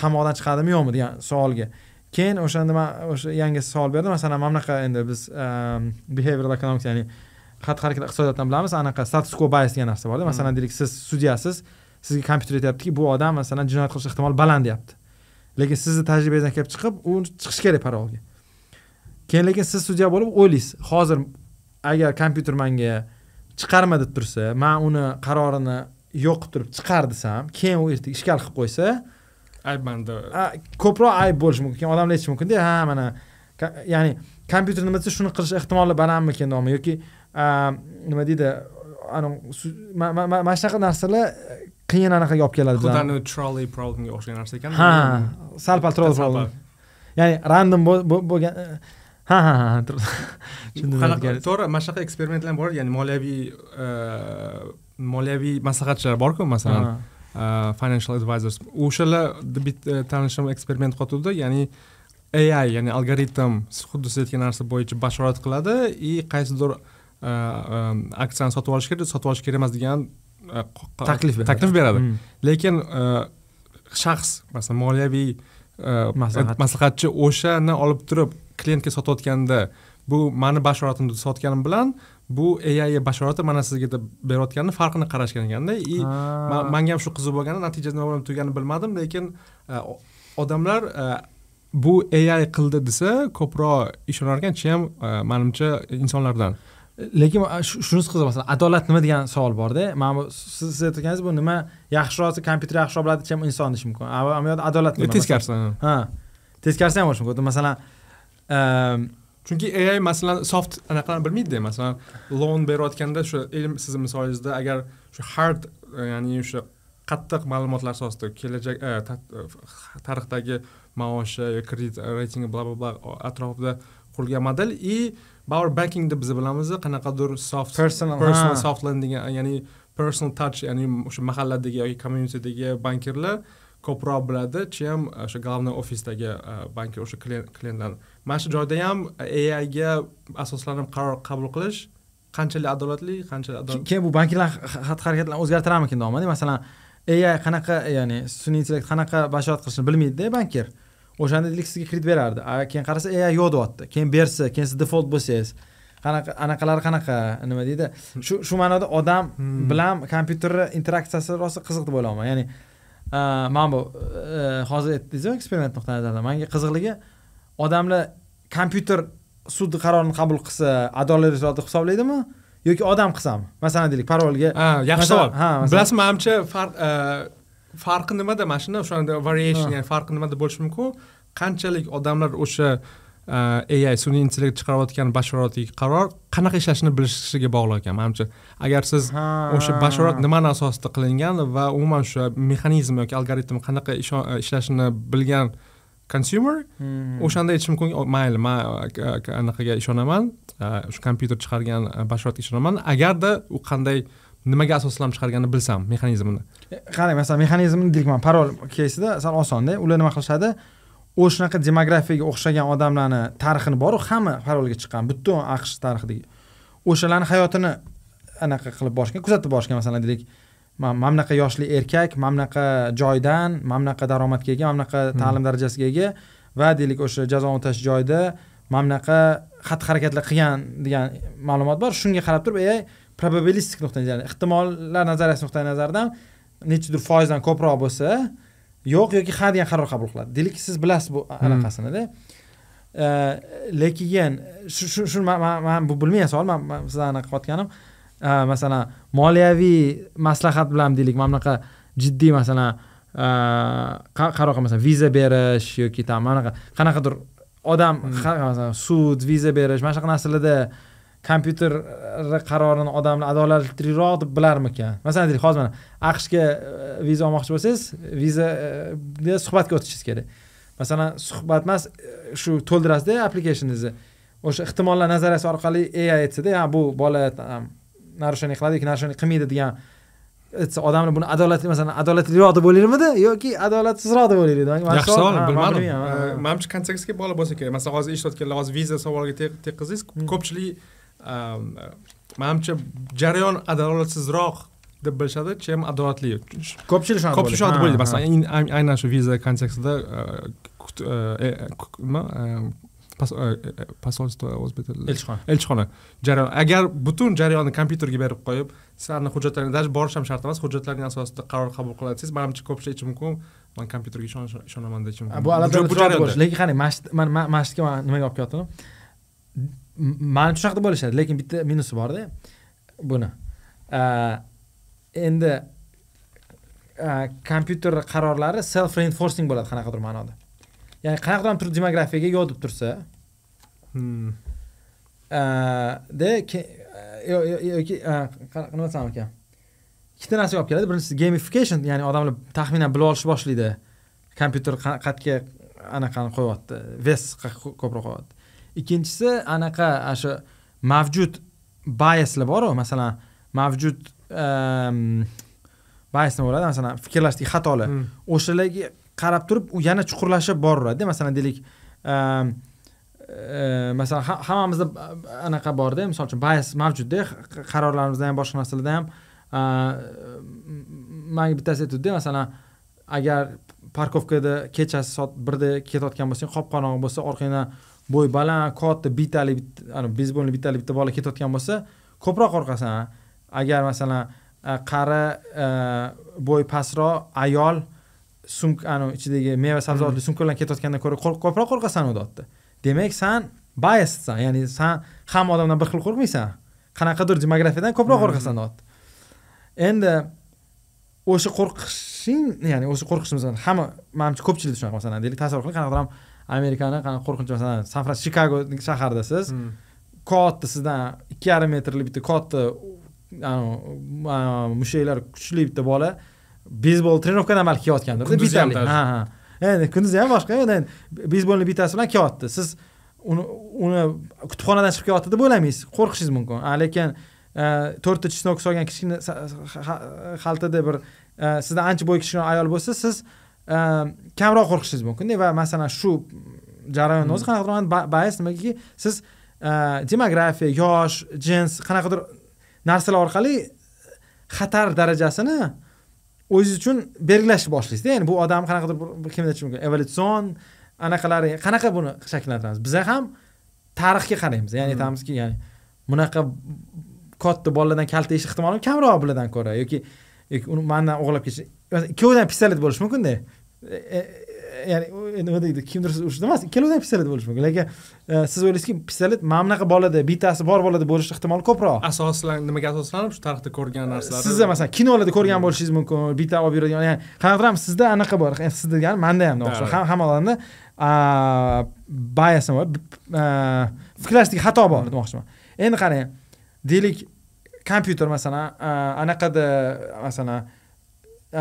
qamoqdan chiqadimi yo'qmi degan savolga. Keyin o'shanda man o'sha yangi savol berdim masalan mana bunaqa endi biz behavioral economics ya'ni xatti harakat iqtisodiyotdan bilamiz. Anaqa status quo bias degan narsa borda. Masalan deylik siz sudyasiz sizga kompyuter aytyaptiki bu odam masalan jinoyat qilish ehtimoli baland deyapti. Lekin sizni tajribangizdan kelib chiqib u chiqishi kerak parolga. Keyin lekin siz sudya bo'lib o'ylaysiz. Hozir agar kompyuter manga chiqarma deb tursa man uni qarorini yo'q qilib turib chiqar desam keyin u ertaga ishkal qilib qo'ysa aybmanda ko'proq ayb bo'lishi mumkin. Odamlar aytishi mumkinda ha mana ya'ni kompyuter nima desa shuni qilish ehtimoli balandmikin yoki nima deydi mana shunaqa narsalar qiyin anaqaga olib keladi xudani trolley problemga o'xshagan narsa ekan ha sal pal trolley problem. ya'ni random bo'lgan ha ha ha qanaqa to'g'ri mana shunaqa eksperimentlar bor ya'ni moliyaviy moliyaviy maslahatchilar borku masalan financial advisors. O'shalar bitta tanishim eksperiment qotuvdi ya'ni ai ya'ni algoritm xuddi siz aytgan narsa bo'yicha bashorat qiladi и qaysidir aksiyani sotib olish kerak sotib olish kerak emas degan taklif beradi. taklif beradi. Lekin shaxs masalan moliyaviy maslahatchi. o'shani olib turib klientga sotayotganda bu mani bashoratimni sotganim bilan bu ai bashorati mana sizga deb berayotganini farqini qarashgan ekanda и manga ham shu qiziq bo'lgani natijada nima bo'lib turganini bilmadim lekin odamlar bu ai qildi desa ko'proq ishonar ekan chem manimcha insonlardan. Lekin shunisi qiziq masalan adolat nima degan savol borda mana bu siz aytganingiz bu nima yaxshiroq kompyuter yaxshiroq biladi chem inson deyish mumkin. Adolat nima teskarisi ha. Teskarisi ham bo'lishi mumkin. Masalan chunki ai masalan soft anaqalarni bilmaydida masalan loan berayotganda shu ilm sizni misolingizda agar shu hard ya'ni o'sha qattiq ma'lumotlar asosida kelajak tarixdagi maoshi kredit reytingi bla bla bla atrofida qurilgan model и baribir bankingda biz bilamiz qanaqadir soft personal personal soft lending ya'ni personal touch ya'ni o'sha mahalladagi yoki communitydagi bankirlar ko'proq biladi. Chem o'sha главный ofisdagi bankir o'sha klientlarni mana shu joyda ham aiga asoslanib qaror qabul qilish qanchalik adolatli qanchalik adolatli keyin bu banklar xatti harakatlarni o'zgartirarmikin deyapmanda masalan ai qanaqa ya'ni sun'iy intellekt qanaqa bashorat qilishini bilmaydida bankir. O'shanda deylik sizga kredit berardi. Keyin qarasa ai yo'q deyapti. Keyin bersa keyin siz defolt bo'lsangiz qanaqa anaqalari qanaqa nima deydi? Shu shu ma'noda odam bilan kompyuterni interaksiyasi rosa qiziq deb o'ylayman ya'ni mana bu hozir aytdingizu eksperiment nuqtai nazaridan manga qiziqligi odamlar kompyuter sud qarorini qabul qilsa adolatli deb hisoblaydimi yoki odam qilsami masalan deylik parolga yaxshi savol bilasizmi manimcha farq farqi nimada mana shuni o'shanda variation ya'ni farqi nimada bo'lishi mumkin qanchalik odamlar o'sha ai sun'iy intellekt chiqarayotgan bashoratli qaror qanaqa ishlashini bilishiga bog'liq ekan. Manimcha agar siz o'sha bashorat nimani asosida qilingan va umuman o'sha mexanizm yoki algoritm qanaqa ishlashini bilgan consumer o'shanda aytish mumkin. Mayli man anaqaga ishonaman shu kompyuter chiqargan bashoratga ishonaman. Agarda u qanday nimaga asoslanib chiqarganini bilsam mexanizmini. Qarang masalan mexanizmni deylik man parol keysida sal osonda ular nima qilishadi o'shanaqa demografiyaga o'xshagan odamlarni tarixini boru hamma parolga chiqqan butun aqsh tarixidagi o'shalarni hayotini anaqa qilib borishgan kuzatib borishgan masalan deylik mana bunaqa yoshli erkak mana bunaqa joydan mana bunaqa daromadga ega mana bunaqa ta'lim darajasiga ega va deylik o'sha jazoni o'tash joyida mana bunaqa xatti harakatlar qilgan degan ma'lumot bor. Shunga qarab turib ai probabilistik nuqtai nazaridan ehtimollar nazariyasi nuqtai nazaridan nechadir foizdan ko'proq bo'lsa yo'q yoki ha degan qaror qabul qiladi. Deylik siz bilasiz bu anaqasinida lekin shu shu man bu bilmagan savol man sizdan anaqa qilayotganim masalan moliyaviy maslahat bilan deylik mana bunaqa jiddiy masalan qanaqa masalan viza berish yoki там mana bunaqa qanaqadir odam masalan sud viza berish mana shunaqa narsalarda kompyuter qarorini odamlar adolatliroq deb bilarmikan? Masalan deylik hozir mana aqshga viza olmoqchi bo'lsangiz viza suhbatga o'tishingiz kerak. Masalan suhbat emas shu to'ldirasizda applicationingizni. O'sha ehtimollar nazariyasi orqali ai aytsada bu bola нарушение qiladi yoki нарушение qilmaydi degan aytsa odamlar buni adolatli masalan adolatliroq deb o'ylarmidi yoki adolatsizroq deb o'ylar edi yaxshi savol bilmadim. manimcha kontekstga bog'liq bo'lsa kerak. Masalan hozir eshitayotganlar hozir viza savoliga te- teqqizsangiz ko'pchilik am, manimcha jarayon adolatsizroq deb bilishadi chem adolatli. Ko'pchilik shunaqa ko'pchilik shunaqa Ha, masalan aynan shu viza kontekstida nima e, e, e, posolstvo o'zbek tilida elchixona. Elchixona. Jarayon agar butun jarayonni kompyuterga berib qo'yib sizlarni hujjatlaringiz даже borish ham shart emas hujjatlarning asosida qaror qabul qiladi desangiz manimcha ko'pchilik aytishi mumkin. Man kompyuterga ishonaman deyishi mumkin. Bu lekin qarang masjidga nimaga olib kelyaptim manimcha shunaqa deb bo'lishadi lekin bitta minusi borda buni. Endi kompyuter qarorlari self reinforcing bo'ladi qanaqadir ma'noda. Ya'ni qanaqadir turib demografiyaga yodib tursa. Hmm. de yoki nima desam ekan. Ikkita narsaga olib keladi. Birinchisi gamification ya'ni odamlar taxminan bilib olishni boshlaydi. Kompyuter qa- qayerga anaqani qo'yyapti ves ko'proq qo'yyapti ikkinchisi anaqa ana shu mavjud bayaslar boru masalan mavjud ehm, bayas nima bo'ladi? Masalan fikrlashdagi xatolar. Hmm. o'shalarga qarab turib u yana chuqurlashib boraveradida masalan deylik ehm, e, masalan ha- hammamizda anaqa borda misol uchun bayas mavjudda qarorlarimizda ham boshqa narsalarda ham a, manga bittasi aytuvdida masalan agar parkovkada kechasi soat birda ketayotgan bo'lsang qop qorong'i bo'lsa orqangdan bo'y baland katta bitali beyzbolni bitali bitta bola ketayotgan bo'lsa ko'proq qo'rqasan agar masalan qari bo'y pastroq ayol sumka ani ichidagi meva sabzavotli sumka bilan ketayotgandan ko'ra ko'proq qo'rqasan u dotda. Demak san bayassan ya'ni san hamma odamdan bir xil qo'rqmaysan. Qanaqadir demografiyadan ko'proq Mhm. qo'rqasan dot. Endi o'sha qo'rqishing ya'ni o'sha qo'rqishni masalan hamma manimcha ko'pchilik shunaqa masalan deylik tasavvur qiling qanaqadir ham amerikani qo'rqinch masalan san Fran- chikago shahrida siz Hmm. katta sizdan ikki yarim metrli bitta katta mushaklar kuchli bitta bola beyzbol trenirovkadan balki kelayotgandir Kunduzi ham bitali. даже. ha ha endi kunduzi ham boshqa endi beyzbolni bitasi bilan kelyapti siz uni uni kutubxonadan chiqib kelyapti deb o'ylamaysiz qo'rqishingiz mumkin lekin e, to'rtta chisnok solgan kichkina xaltada bir e, sizdan ancha bo'yi kichkina ayol bo'lsa siz kamroq qo'rqishingiz mumkinda. Va masalan shu jarayonni o'zi qanaqadir ba- bayas nimagaki siz e, demografiya yosh jins qanaqadir narsalar orqali xatar darajasini o'zingiz uchun belgilashni boshlaysizda. Ya'ni bu odam qanaqadir kim aytishi mumkin? Evolyutsion anaqalari qanaqa buni shakllantiramiz? Biza ham tarixga qaraymiz. Ya'ni Hmm. aytamizki ya'ni bunaqa katta bolalardan kalta yeyish ehtimoli kamroq bulardan ko'ra yoki uni mandan o'g'irlab ketish ikkovidan pistolet bo'lishi mumkinda E, e, ya'ni nima deydi kimdir urishdi emas ikkalovidan pistolet bo'lishi mumkin lekin e, siz o'ylaysizki pistolet mana bunaqa bolada bittasi bor bolada bo'lishi ehtimoli ko'proq. Asoslan nimaga asoslanib? Shu tarixda ko'rgan narsalar. sizda masalan kinolarda ko'rgan bo'lishingiz mumkin bitta olib yuradigan ya'ni qanaqadir ham sizda anaqa bor siz degani manda ham hamma odamda bayasi bor fikrlashdagi xato bor demoqchiman. Endi qarang deylik kompyuter masalan anaqada masalan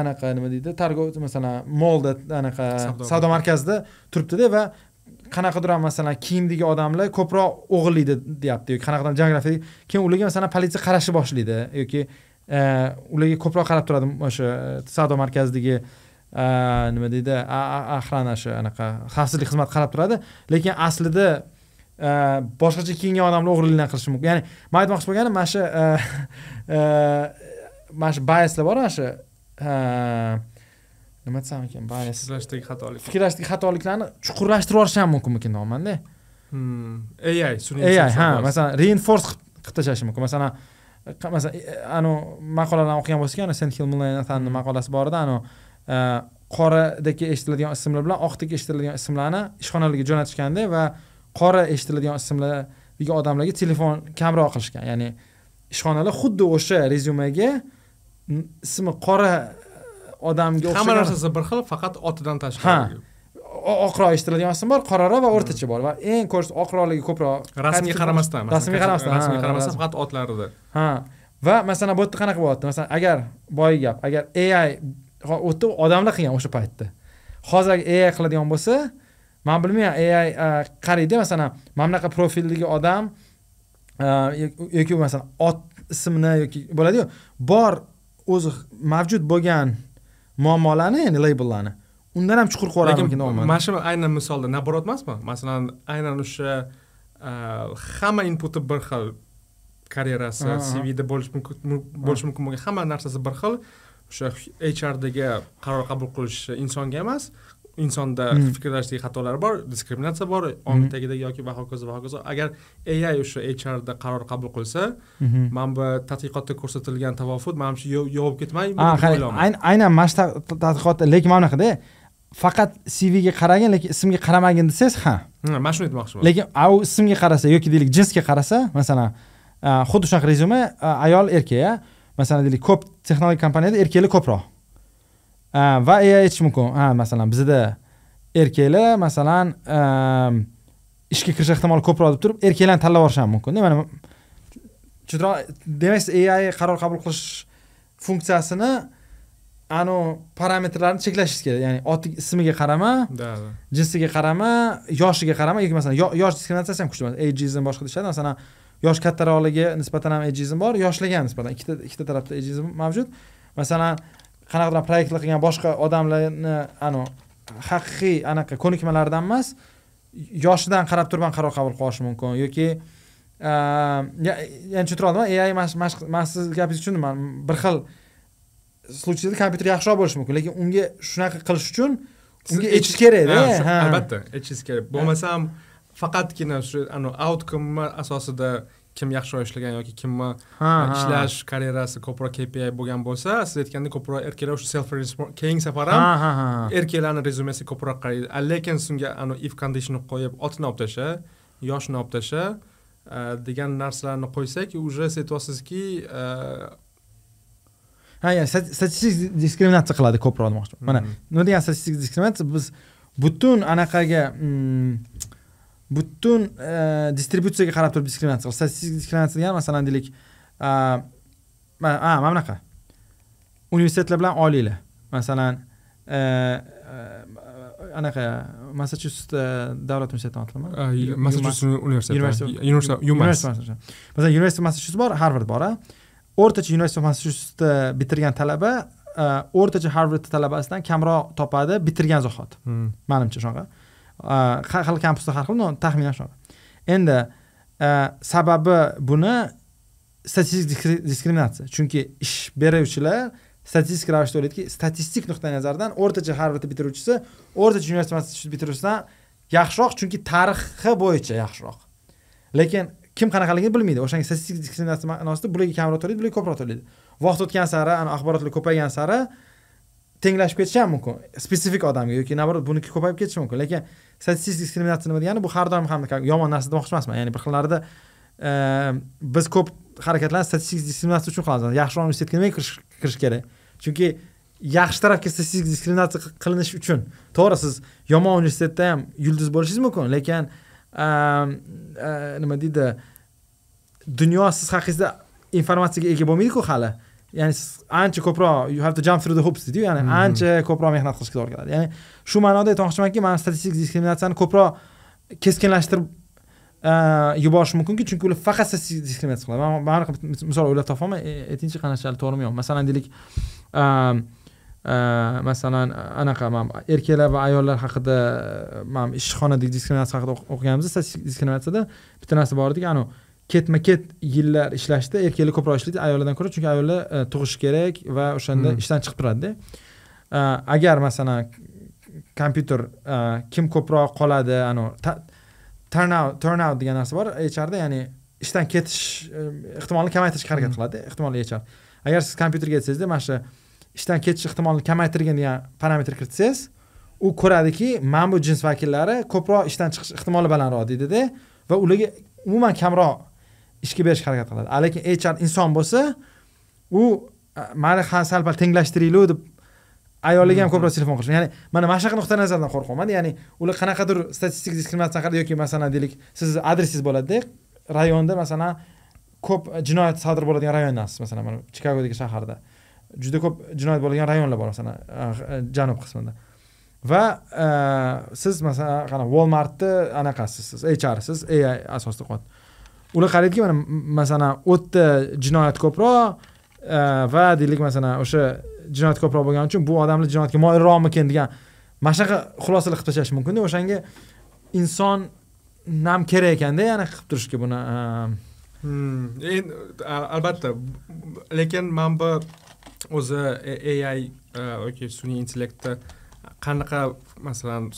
anaqa nima deydi? Targov masalan molda anaqa Savdo markazida turibdida va qanaqadir ham masalan kiyimdagi odamlar ko'proq o'g'irlaydi deyapti. Yoki qanaqadir geografik keyin ularga masalan politsiya qarashni boshlaydi. Yoki e, ularga ko'proq qarab turadi o'sha e, savdo markazidagi e, nima deydi охрана shu anaqa xavfsizlik xizmati qarab turadi. Lekin aslida boshqacha kiyingan odamlar o'g'irlikdan qilishi mumkin. Ya'ni man aytmoqchi bo'lganim mana shu mana shu bayaslar bor mana shu nima desam ekan bayas sizlashdagi xatolik fikrlashdagi xatoliklarni chuqurlashtirib yuborishi ham mumkin nomanda Hmm. AI sun'iy AI ha masalan reinforce qilib tashlashi mumkin masalan masalan anavi maqolalarni o'qigan bo'lsak ana sen hill Nathanni maqolasi bor edi anavi qoradagi eshitiladigan ismlar bilan oqdagi eshitiladigan ismlarni ishxonalarga jo'natishganda va qora eshitiladigan ismlardagi odamlarga telefon kamroq qilishgan ya'ni ishxonalar xuddi o'sha rezyumega ismi qora odamga hamma o'xshagan narsasi bir xil faqat otidan tashqari oqroq eshitiladigan ism bor qoraroq va o'rtacha bor va eng ko'rsa oqroqligi ko'proq. Rasmga qaramasdan rasmga qaramasdan rasmga qaramasdan faqat otlarida ha. Va masalan bu yerda qanaqa bo'lyapti? Masalan agar boya gap agar ai yerda odamlar qilgan o'sha paytda. Hozir agar ai qiladigan bo'lsa man bilmayman ai a, qaraydi masalan mana bunaqa profildagi odam yoki yoki masalan ot ismini yoki bo'ladiyu bor o'zi mavjud bo'lgan muammolarni ya'ni labellarni undan ham chuqur yuborarmikin mana shu aynan misolda наоборот emasmi masalan aynan o'sha hamma inputi bir xil karyerasi cvda bo'lishi mumkin bo'lishi mumkin bo'lgan hamma narsasi bir xil o'sha hrdagi qaror qabul qilish insonga emas insonda fikrlashdagi xatolar bor diskriminatsiya bor ong tagidagi yoki va hokazo va hokazo agar ai o'sha hrda qaror qabul qilsa mana bu tadqiqotda ko'rsatilgan tavofut manimcha yovib ketmaydi aynan mana shu tadqiqotda lekin mana bunaqada faqat cvga qaragan lekin ismga qaramagin desangiz ha. Mana shuni aytmoqchiman. Lekin u ismga qarasa yoki deylik jinsga qarasa masalan xuddi shunaqa rezyume ayol erkak masalan deylik ko'p texnologik kompaniyada erkaklar ko'proq va ai aytishi mumkin. Ha masalan bizada erkaklar masalan ishga kirish ehtimoli ko'proq deb turib erkaklarni tanlab yuborishi ham mumkin. Mana tushuntiroq demak ai qaror qabul qilish funksiyasini anavi parametrlarni cheklashingiz kerak. Ya'ni oti ismiga qarama jinsiga qarama yoshiga qarama yoki masalan yosh diskriminatsiyasi ham kuchli ageism boshqa deyishadi. Masalan yosh kattaroqligiga nisbatan ham ageism bor yoshlarga ham nisbatan. Ikkita ikkita tarafda ageism mavjud. Masalan qanaqadir proyektlar qilgan boshqa odamlarni anavi haqiqiy anaqa ko'nikmalaridan emas yoshidan qarab turib ham qaror qabul qilishi mumkin. Yoki ya'ni tushuntira oldim ai man siz gapingizni tushundim man bir xil случайda kompyuter yaxshiroq bo'lishi mumkin lekin unga shunaqa qilish uchun unga aytish kerakda albatta aytishingiz kerak. Bo'lmasam faqatgina shu outcome asosida kim yaxshiroq ishlagan yoki kimni ishlash karyerasi ko'proq kpi bo'lgan bo'lsa siz aytgandek ko'proq erkaklar o'sha self keyingi safar ham erkaklarni rezyumesiga ko'proq qaraydi. Lekin sizga if condition qo'yib otini olib tasha yoshini olib tasha degan narsalarni qo'ysak уже siz aytyapsizki ha ya'ni statistik diskriminatsiya qiladi ko'proq demoqchiman. Mana nima degan statistik diskriminatsiya biz butun anaqaga butun distributsiyaga qarab turib diskriminatsiya qilish statistik diskriminatsiya degani masalan deylik mana bunaqa. Universitetlar bilan oliylar masalan anaqa massachusets davlat universitetini otilimi massachusets universiteti masalan university massachusets bor harvard bor o'rtacha university of massachusetsni bitirgan talaba o'rtacha harvard talabasidan kamroq topadi bitirgan zahoti manimcha shunaqa har xil kampusda har xil taxminan shunaqa endi sababi buni statistik diskriminatsiya chunki ish beruvchilar statistik ravishda o'ylaydiki statistik nuqtai nazardan o'rtacha harvardni bitiruvchisi o'rtacha universitet bitiruvchisidan yaxshiroq chunki tarixi bo'yicha yaxshiroq lekin kim qanaqaligini bilmaydi o'shanga statistik diskriminatsiya ma'nosida bularga kamroq to'laydi bularga ko'proq to'laydi vaqt o'tgan sari axborotlar ko'paygan sari tenglashib ketishi ham mumkin spesifik odamga yoki наоборот buniki ko'payib ketishi mumkin. Lekin statistik diskriminatsiya nima degani bu har doim ham yomon narsa demoqchi emasman. Ya'ni bir xillarida biz ko'p harakatlarni statistik diskriminatsiya uchun qilamiz yaxshiroq universitetga nimaga kirish kerak. Chunki yaxshi tarafga statistik diskriminatsiya qilinish uchun to'g'ri siz yomon universitetda ham yulduz bo'lishingiz mumkin. Lekin nima deydi? Dunyo siz haqingizda informatsiyaga ega bo'lmaydiku hali. Ya'ni siz ancha ko'proq you have to jump through the hoops deydiyu ya'ni ancha ko'proq mehnat qilishga to'g'ri keladi. Ya'ni shu ma'noda aytmoqchimanki man statistik diskriminatsiyani ko'proq keskinlashtirib yuborish mumkinki chunki ular faqat statistik diskriminatsiya qiladi. Man anaqa misol o'ylab topolmay aytingchi qanachalik to'g'rimi yo'qmi masalan deylik masalan anaqa man erkaklar va ayollar haqida man ishxonadagi diskriminatsiya haqida o'qiganimizda statistik diskriminatsiyada bitta narsa bor ediki anavi ketma ket yillar ishlashda erkaklar ko'proq ishlaydi ayollardan ko'ra chunki ayollar tug'ishi kerak va o'shanda ishdan chiqib turadida. Agar masalan kompyuter kim ko'proq qoladi anavi turnout turnout degan narsa bor hrda ya'ni ishdan ketish ehtimolini kamaytirishga harakat qiladi ehtimolli hr agar siz kompyuterga aytsangizda mana shu ishdan ketish ehtimolini kamaytirgin degan parametr kiritsangiz u ko'radiki mana bu jins vakillari ko'proq ishdan chiqish ehtimoli balandroq deydida. Va ularga umuman kamroq ishga berishga harakat qiladi. Lekin hr inson bo'lsa u mayli sal pal tenglashtiraylik deb ayollarga ham ko'proq telefon qilish. Ya'ni mana mana shunaqa nuqtai nazardan qo'rqyapmanda ya'ni ular qanaqadir statistik diskriminatsiya qiladi yoki masalan deylik sizni adresingiz bo'ladida rayonda masalan ko'p jinoyat sodir bo'ladigan rayondasiz masalan mana chikagodagi shaharda juda ko'p jinoyat bo'ladigan rayonlar bor masalan janub qismida. Va siz masalan qanaqa walmartni anaqasiz siz hrsiz ai asosida ular qaraydiki mana masalan o'tda jinoyat ko'proq va deylik masalan o'sha jinoyat ko'proq bo'lgani uchun bu odamlar jinoyatga moyilroqmikin degan mana shunaqa xulosalar qilib tashlash mumkinda o'shanga inson nam kerak ekanda ya'ni qilib turishga buni endi albatta lekin mana bu o'zi ai yoki sun'iy intellektni qanaqa masalan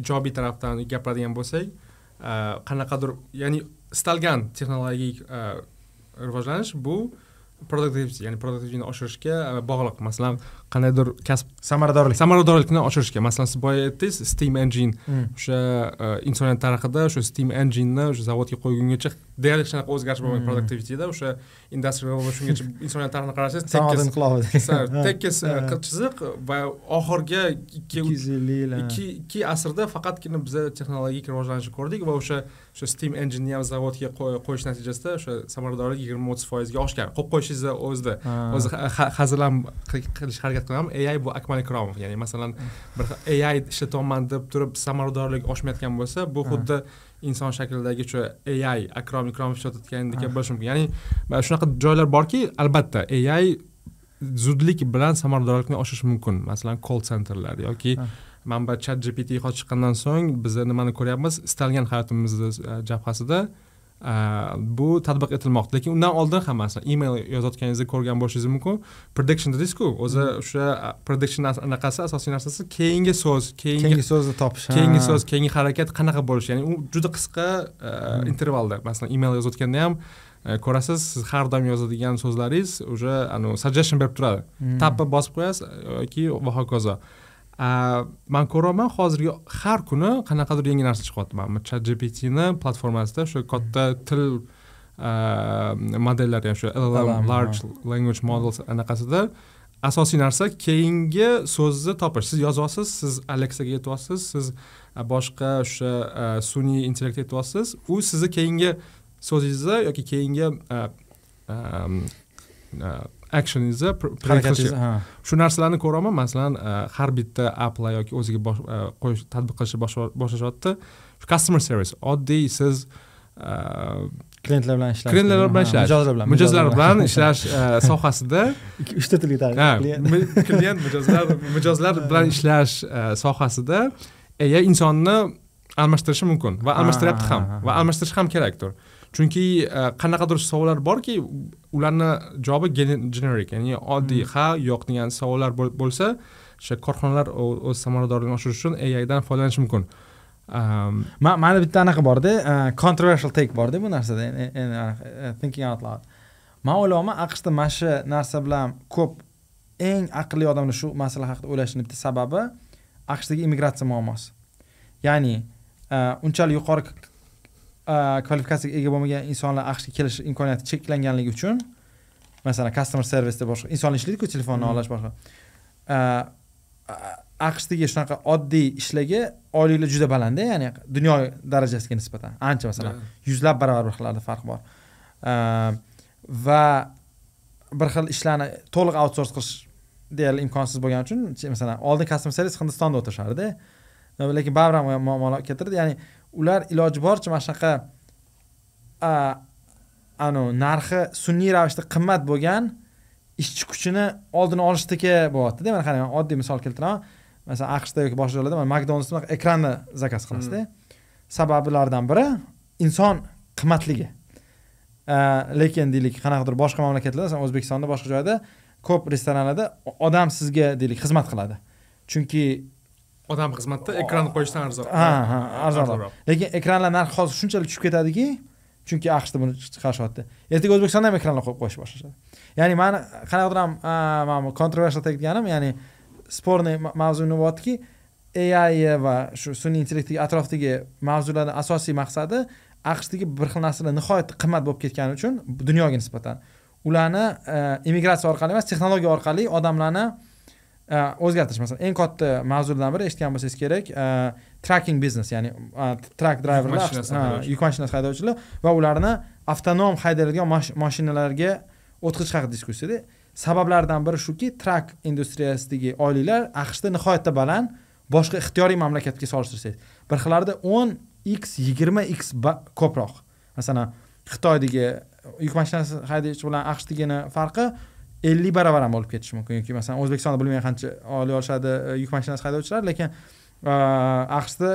ijobiy tarafdan gapiradigan bo'lsak Э, qanaqadir ya'ni istalgan texnologik э, rivojlanish bu productivity ya'ni produktivni oshirishga e, bog'liq. Masalan qandaydir kasb samaradorlik. Samaradorlikni oshirishga masalan siz boya aytdingiz steam engine Mm. o'sha uh, insoniyat tarixida o'sha steam engineni o'sha zavodga qo'ygungacha deyarli hech qanaqa o'zgarish bo'lmagan Mm. productivityda o'sha industrial revolutiongacha insoniyat tarixini qarasangiz tekis inqilobi tekis chiziq va oxirgi ikki yuz ellik yil ikki ikki asrda faqatgina biza texnologik rivojlanishni ko'rdik va o'sha o'sha steam engineni ham zavodga qo'y- qo'yish natijasida o'sha samaradorlik yigirma o'ttiz foizga oshgan qo'yib qo'yishingizni o'zida. O'zi ha- ha- hazil ham qil- qilishga harakat qilaman ai bu akmal ikromov ya'ni masalan bir ai ishlatyapman deb turib samaradorlik oshmayotgan bo'lsa bu xuddi inson shaklidagi o'sha ai akrom ikromov ishlatayotgandek bo'lishi mumkin. Ya'ni mana shunaqa joylar borki albatta ai zudlik bilan samaradorlikni oshirishi mumkin. Masalan call centerlar yoki Ha. manba chat gpt chiqqandan so'ng biz nimani ko'ryapmiz? Istalgan hayotimizni e, jabhasida e, bu tatbiq etilmoqda lekin undan oldin ham masalan email yozayotganingizda ko'rgan bo'lishingiz mumkin prediction deysizku o'zi o'sha prediction as- anaqasi asosiy narsasi keyingi so'z keyingi so'zni topish keyingi so'z keyingi harakat qanaqa bo'lishi? Ya'ni u juda qisqa e, intervalda masalan email yozayotganda ham e, ko'rasiz siz har doim yozadigan so'zlaringiz уже anavi suggestion berib turadi. Tappa bosib qo'yasiz yoki va hokazo man ko'ryapman hozirgi har kuni qanaqadir yangi narsa chiqyapti. Mana chat gptni platformasida o'sha katta til modellari o'sha llm large language models anaqasida asosiy narsa keyingi so'zni topish. Siz yozyapsiz siz alexaga aytyapsiz siz boshqa o'sha sun'iy intellektga aytyapsiz u sizni keyingi so'zingizni yoki keyingi actioningizni pr- predict harakatingiz qilishga- ha. shu narsalarni ko'raman. Masalan e, har bitta applar yoki o'ziga e, qo'yish tatbiq qilishni boshla- boshlashyapti shu customer service oddiy siz e, klientlar bilan ishlash. klientlar bilan ishlash. mijozlar bilan mijozlar bilan ishlash sohasida Ikki- uchta til yetadi ha, Klient- mi- klient mijozlar mijozlar bilan ishlash sohasida AI insonni almashtirishi mumkin va almashtiryapti ham ha, ha, va almashtirish ham kerakdir chunki e, qanaqadir savollar borki ularni javobi gen- generic ya'ni oddiy ha yo'q degan savollar bo'l- bo'lsa o'sha korxonalar o'z samaradorligini oshirish uchun aidan foydalanishi mumkin. Am, Ma- mani bitta anaqa borda uh, controversial take borda bu narsada uh, thinking out loud. Man o'ylayapman aqshda mana shu narsa bilan ko'p eng aqlli odamlar shu masala haqida o'ylashini bitta sababi aqshdagi immigratsiya muammosi. Ya'ni unchalik yuqori kvalifikatsiyaga ega bo'lmagan insonlar aqshga kelish imkoniyati cheklanganligi uchun masalan customer serviceda boshqa insonlar ishlaydiku telefonni Mhm. olash boshqa. Aqshdagi shunaqa oddiy ishlarga oyliklar juda balandda ya'ni dunyo darajasiga nisbatan. Ancha masalan yuzlab barobar bir xillarda farq bor. Va bir xil ishlarni to'liq outsource qilish deyarli imkonsiz bo'lgani uchun ch- masalan oldin customer service hindistonda o'tirishardi. Lekin baribir ham muammolar keltirdi. Ya'ni ular iloji boricha mana shunaqa a, anavi narxi sun'iy ravishda qimmat bo'lgan ishchi kuchini oldini olishdagi bo'lyaptida mana qarang oddiy misol keltiraman. Masalan aqshda yoki boshqa joylarda mana makdonaldsda ekranni zakaz qilasizda sabablaridan biri inson qimmatligi. Lekin deylik qanaqadir boshqa mamlakatlarda masalan o'zbekistonda boshqa joyda ko'p restoranlarda odam sizga deylik xizmat qiladi. Chunki odam xizmatda ekran qo'yishdan arzon. Ha ha arzonroq lekin ekranlar narxi hozir shunchalik tushib ketadiki chunki aqshda buni chiqarishyapti ertaga o'zbekistonda ham ekranlar qo'yib qo'yish boshlashadi. Ya'ni mani qanaqadir ham mana bu controversial aytganim ya'ni sporniy ma- mavzu nima bo'lyaptiki ai va shu sun'iy intellektdagi atrofdagi mavzularni asosiy maqsadi aqshdagi bir xil narsalar nihoyatda qimmat bo'lib ketgani uchun dunyoga nisbatan. Ularni a, immigratsiya orqali emas texnologiya orqali odamlarni o'zgartirish masalan eng katta mavzulardan biri eshitgan bo'lsangiz kerak a, tracking business ya'ni a, truck driverlar yuk mashinasi haydovchilar va ularni avtonom haydaladigan mash- mashinalarga o'tkazish haqida diskussiyada sabablaridan biri shuki trak industriyasidagi oyliklar aqshda nihoyatda baland boshqa ixtiyoriy mamlakatga solishtirsangiz. Bir xillarda o'n x yigirma x ko'proq. Masalan xitoydagi yuk mashinasi haydovchi bilan aqshdagini farqi ellik baravar ham bo'lib ketishi mumkin. Yoki masalan o'zbekistonda bilmayman qancha olib olishadi e, yuk mashinasi haydovchilari lekin e, aqshda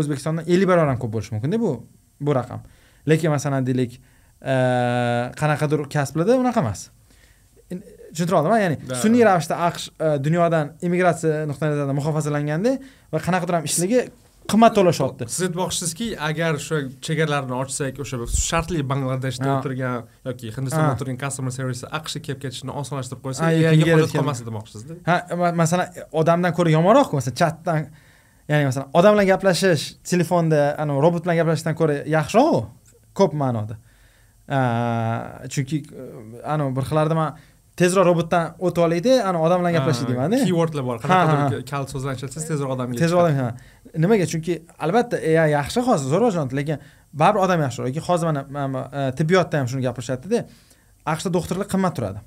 o'zbekistondan ellik baravar ham ko'p bo'lishi mumkinda bu bu raqam. Lekin masalan deylik e, qanaqadir kasblarda unaqa emas. Tushuntira oldimmi ya'ni sun'iy ravishda aqsh dunyodan immigratsiya nuqtai nazaridan muhofazalanganda va qanaqadir ham ishligi qimmat to'lashyapti siz aytmoqchisizki agar o'sha chegaralarni ochsak o'sha shartli bangladeshda o'tirgan yoki hindistonda o'tirgan customer service aqshga kelib ketishni osonlashtirib qo'ysa Ha, AIga yoki hojat kelib- qolmas demoqchisizda ha ma- masalan odamdan ko'ra yomonroqku masalan chatdan ya'ni masalan odam bilan gaplashish telefonda anavi robot bilan gaplashishdan ko'ra yaxshiroqu ko'p ma'noda. Chunki anavi bir xillarda man tezroq robotdan o'tib olaydi anavi odam bilan gaplashing deymanda. Keywordlar bor qanaqadir kal so'zlarni ishlatsangiz tezroq odamga tezroq odam nimaga? Chunki albatta AI yaxshi hozir zo'r rivojlanyapti lekin baribir odam yaxshiroq yoki hozir mana e, tibbiyotda ham shuni gapirishyaptida aqshda doktorlar qimmat turadi.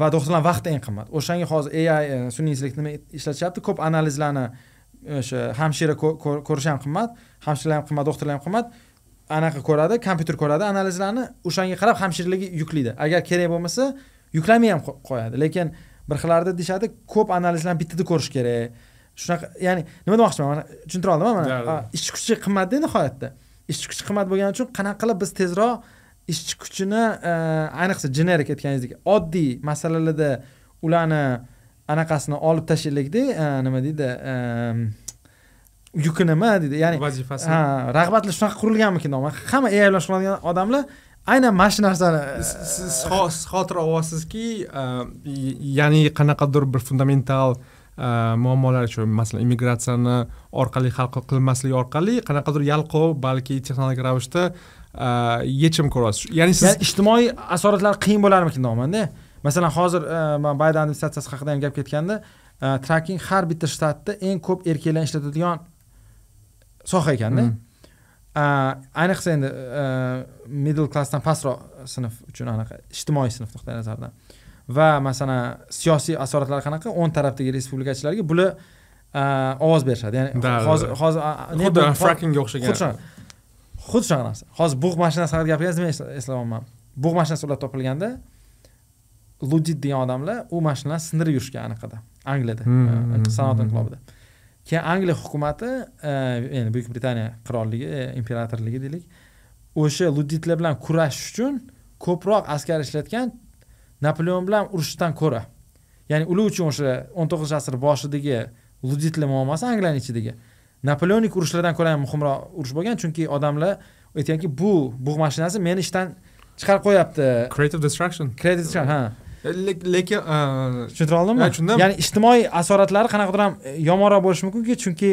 Va doktorlar vaqti eng qimmat. O'shanga hozir AI e, sun'iy intellekt nima ishlatishyapti? Ko'p analizlarni o'sha hamshira ko- ko- ko'rish ham qimmat hamshiralar ham qimmat doktorlar ham qimmat. Anaqa ko'radi kompyuter ko'radi analizlarni o'shanga qarab hamshiraligi yuklaydi agar kerak bo'lmasa yuklamay ham qo- qo'yadi. Lekin bir xillarda deyishadi ko'p analizlarni bittada ko'rish kerak. Shunaqa ya'ni nima demoqchiman? Mana tushuntira oldimmi Da, mana. Ishchi kuchi qimmatda nihoyatda. Ishchi kuchi qimmat bo'lgani uchun qanaqa qilib biz tezroq ishchi kuchini e, ayniqsa generik aytganingizdek oddiy masalalarda ularni anaqasini olib tashlaylikda e, nima deydi e, yuki nima deydi. Ya'ni vazifasi ha rag'batlar shunaqa qurilganmikin hamma AI bilan shug'ullanadigan odamlar aynan mana shu narsani siz siz xotir olasizki y- ya'ni qanaqadir bir fundamental e, muammolar shu masalan immigratsiyani orqali hal qil- qilinmasligi orqali qanaqadir yalqov balki texnologik ravishda e, yechim ko'rasiz. Ya'ni siz ijtimoiy asoratlar qiyin bo'larmikin deyapmanda masalan hozir e, man bayden administratsiyasi haqida ham gap ketganda e, tracking har bitta shtatda eng ko'p erkaklar ishlatadigan soha ekanda. Mm. A, ayniqsa endi e, middle klassdan pastroq sinf uchun anaqa ijtimoiy sinf nuqtai nazaridan va masalan siyosiy asoratlar qanaqa? O'ng tarafdagi respublikachilarga bular e, ovoz berishadi. Ya'ni hozir hozir xuddi xuddi o'xshagan. Xuddi shunaqa narsa? Hozir bug' mashinasi haqida gapirgansiz men esla- eslayapman bug' mashinasi ular topilganda ludit degan odamlar u mashinani sindirib yurishgan anaqada. Angliyada Hmm, e, hmm, sanoat inqilobida keyin angliya hukumati e, ya'ni buyuk britaniya qirolligi e, imperatorligi deylik o'sha luditlar bilan kurashish uchun ko'proq askar ishlatgan napoleon bilan urushishdan ko'ra. Ya'ni ular uchun o'sha o'n to'qqizinchi asr boshidagi luditlar muammosi angliyani ichidagi. Napoleonik urushlardan ko'ra ham muhimroq urush bo'lgan chunki odamlar aytganki bu bug' mashinasi meni ishdan chiqarib qo'yapti. Creative destruction. Kredit ha. Le- lekin tushuntira oldimmi tushundim. ya'ni ijtimoiy asoratlari qanaqadir ham e, yomonroq bo'lishi mumkinki chunki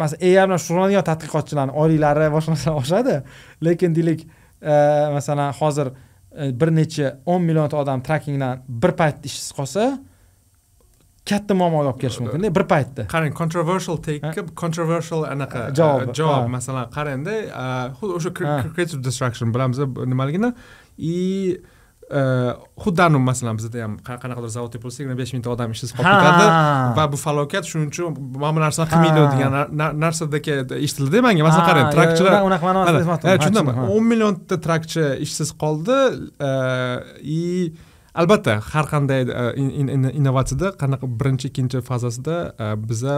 masalan AI bilan shug'ullanadigan tadqiqotchilarni oylari boshqa narsalar oshadi lekin deylik e, masalan hozir e, bir necha o'n millionta odam trackingdan bir paytda ishsiz qolsa katta muammoga olib kelishi mumkinda bir paytda qarang controversial take controversial anaqa javob. javob masalan qarangda xuddi o'sha cre- Ha. creative destruction bilamiz nimaligini и xuddi masalan bizda ham qa- qanaqadir zavod tepilsa yana besh mingta odam ishsiz qolib ketadi va bu falokat shuning uchun mana bu narsani qilmaydi Ha. degan na- na- narsadagi eshitildida manga masalan qarang trakchilar unaqa ma'nosida aytmoqchiman. e, tushundim o'n millionta trakchi ishsiz qoldi и albatta har qanday e, in- in- in- innovatsiyada qanaqa birinchi ikkinchi fazasida e, biza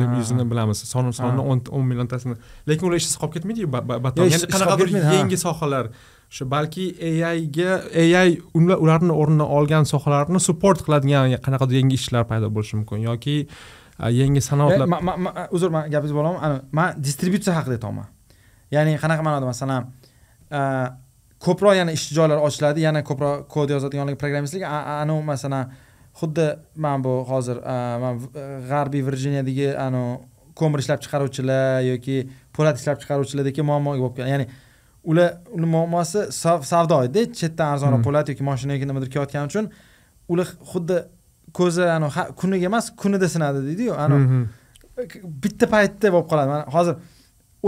olib ha, yuzini bilamiz. Soni sonni o'n o'n milliontasini lekin ular ishsiz qolib ketmaydiyu ba- ba- Yo, baton. Ish- ya'ni ishsiz qolib qanaqadir yangi sohalar shu balki AIga AI ularni o'rnini olgan sohalarni support qiladigan qanaqadir yangi ishlar paydo bo'lishi mumkin yoki yangi sanoatlar eh, uzr man gapingizni bo'laman. Ana man distributsiya haqida aytyapman ya'ni qanaqa ma'noda? Masalan ko'proq yana ishchi joylar ochiladi yana ko'proq kod yozadiganlar programmistlik. Anavi masalan xuddi man bu hozir g'arbiy virjiniyadagi anavi ko'mir ishlab chiqaruvchilar yoki po'lat ishlab chiqaruvchilardagi muammoga bo'lib kelgan ya'ni ular ular muammosi sav- savdo edi. Chetdan arzonroq Hmm. po'lat yoki moshina yoki nimadir kelayotgani uchun ular xuddi ko'zi anavi ha- kuniga emas kunida sinadi deydiyu anavi bitta paytda bo'lib qoladi. Mana hozir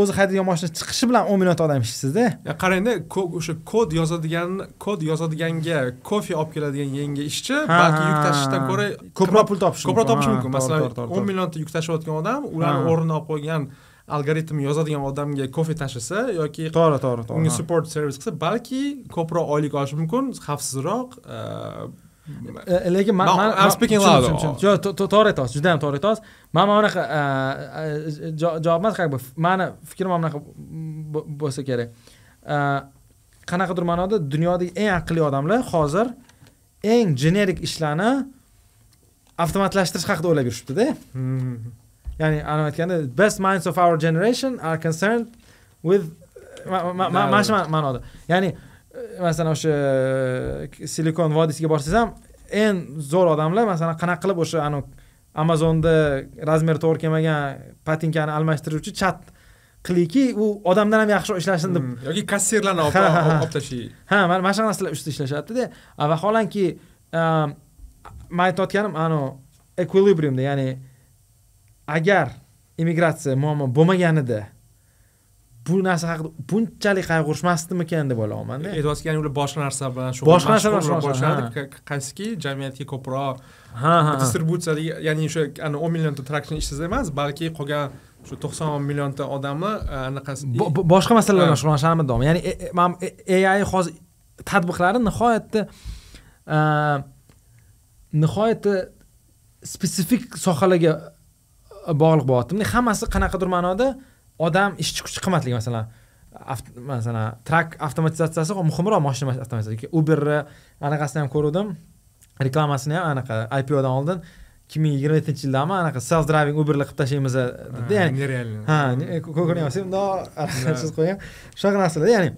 o'zi haydaydigan mashina chiqishi bilan o'n millionta odam ishsizda qarangda o'sha kod yozadigan kod yozadiganga kofe olib keladigan yangi ishchi balki yuk tashishdan ko'ra ko'proq pul topish ko'proq topishi mumkin. masalan o'n millionta yuk tashiyotgan odam ularni o'rnini olib qo'ygan algoritm yozadigan odamga kofe tashlasa yoki to'g'ri to'g'ri to'g'ri unga support servis qilsa balki ko'proq oylik olishi mumkin xavfsizroq e, E, lekin man speaking loud. Yo'q, to- to- to'g'ri aytyapsiz juda ham to'g'ri aytyapsiz man mana bunaqa e, e, javob emas как бы mani fikrim mana bunaqa bo- bo'lsa kerak. E, qanaqadir ma'noda dunyodagi eng aqlli odamlar hozir eng generik ishlarni avtomatlashtirish haqida o'ylab yurishibdida. Hmm, ya'ni anavi aytganda best minds of our generation are concerned with mana shu da. ma- ma'noda ya'ni e, masalan o'sha e, silikon vodiysiga borsangiz ham eng zo'r odamlar masalan qanaqa qilib o'sha anavi amazonda razmeri to'g'ri kelmagan patinkani almashtiruvchi chat qiliyki u odamdan ham yaxshiroq ishlasin deb hmm, yoki kassirlarni olib ha, tashlay ha. mana shunaqa narsalar ustida ishlashyaptida A, vaholanki um, man aytayotganim anavi ekvilibriumda ya'ni agar immigratsiya muammo bo'lmaganida bu narsa haqida bunchalik qayg'urishmasdimikan deb o'ylayapmanda. Aytyapsiz ya'ni ular boshqa narsa bilan Boshqa narsa bilan shug'ullanadi, qaysiki jamiyatga ko'proq. Ha ha distributsiyada ya'ni o'sha ana o'n millionta traction ishsiz emas balki qolgan shu to'qson millionta odamni e, anaqasi Bo- bo- boshqa masalalar bilan Ha. shug'ullanishni amiddorman ya'ni e- e- man AI hozir tadbiqlari nihoyatda nihoyatda spesifik sohalarga bog'liq bo'lyapti hammasi qanaqadir ma'noda odam ishchi kuchi qimmatligi masalan masalan trak avtomatizatsiyasi muhimroq moshina avtomatizatsiyasi uberni anaqasini ham ko'ruvdim reklamasini ham anaqa ipodan oldin ikki ming yigirma yettinchi yildami anaqa self driving uberlar qilib tashlaymiz dedi ya'ni. nerealniy ha ne- ko- ko'ryapsiz bundoq siz qo'ygan shunaqa narsalar ya'ni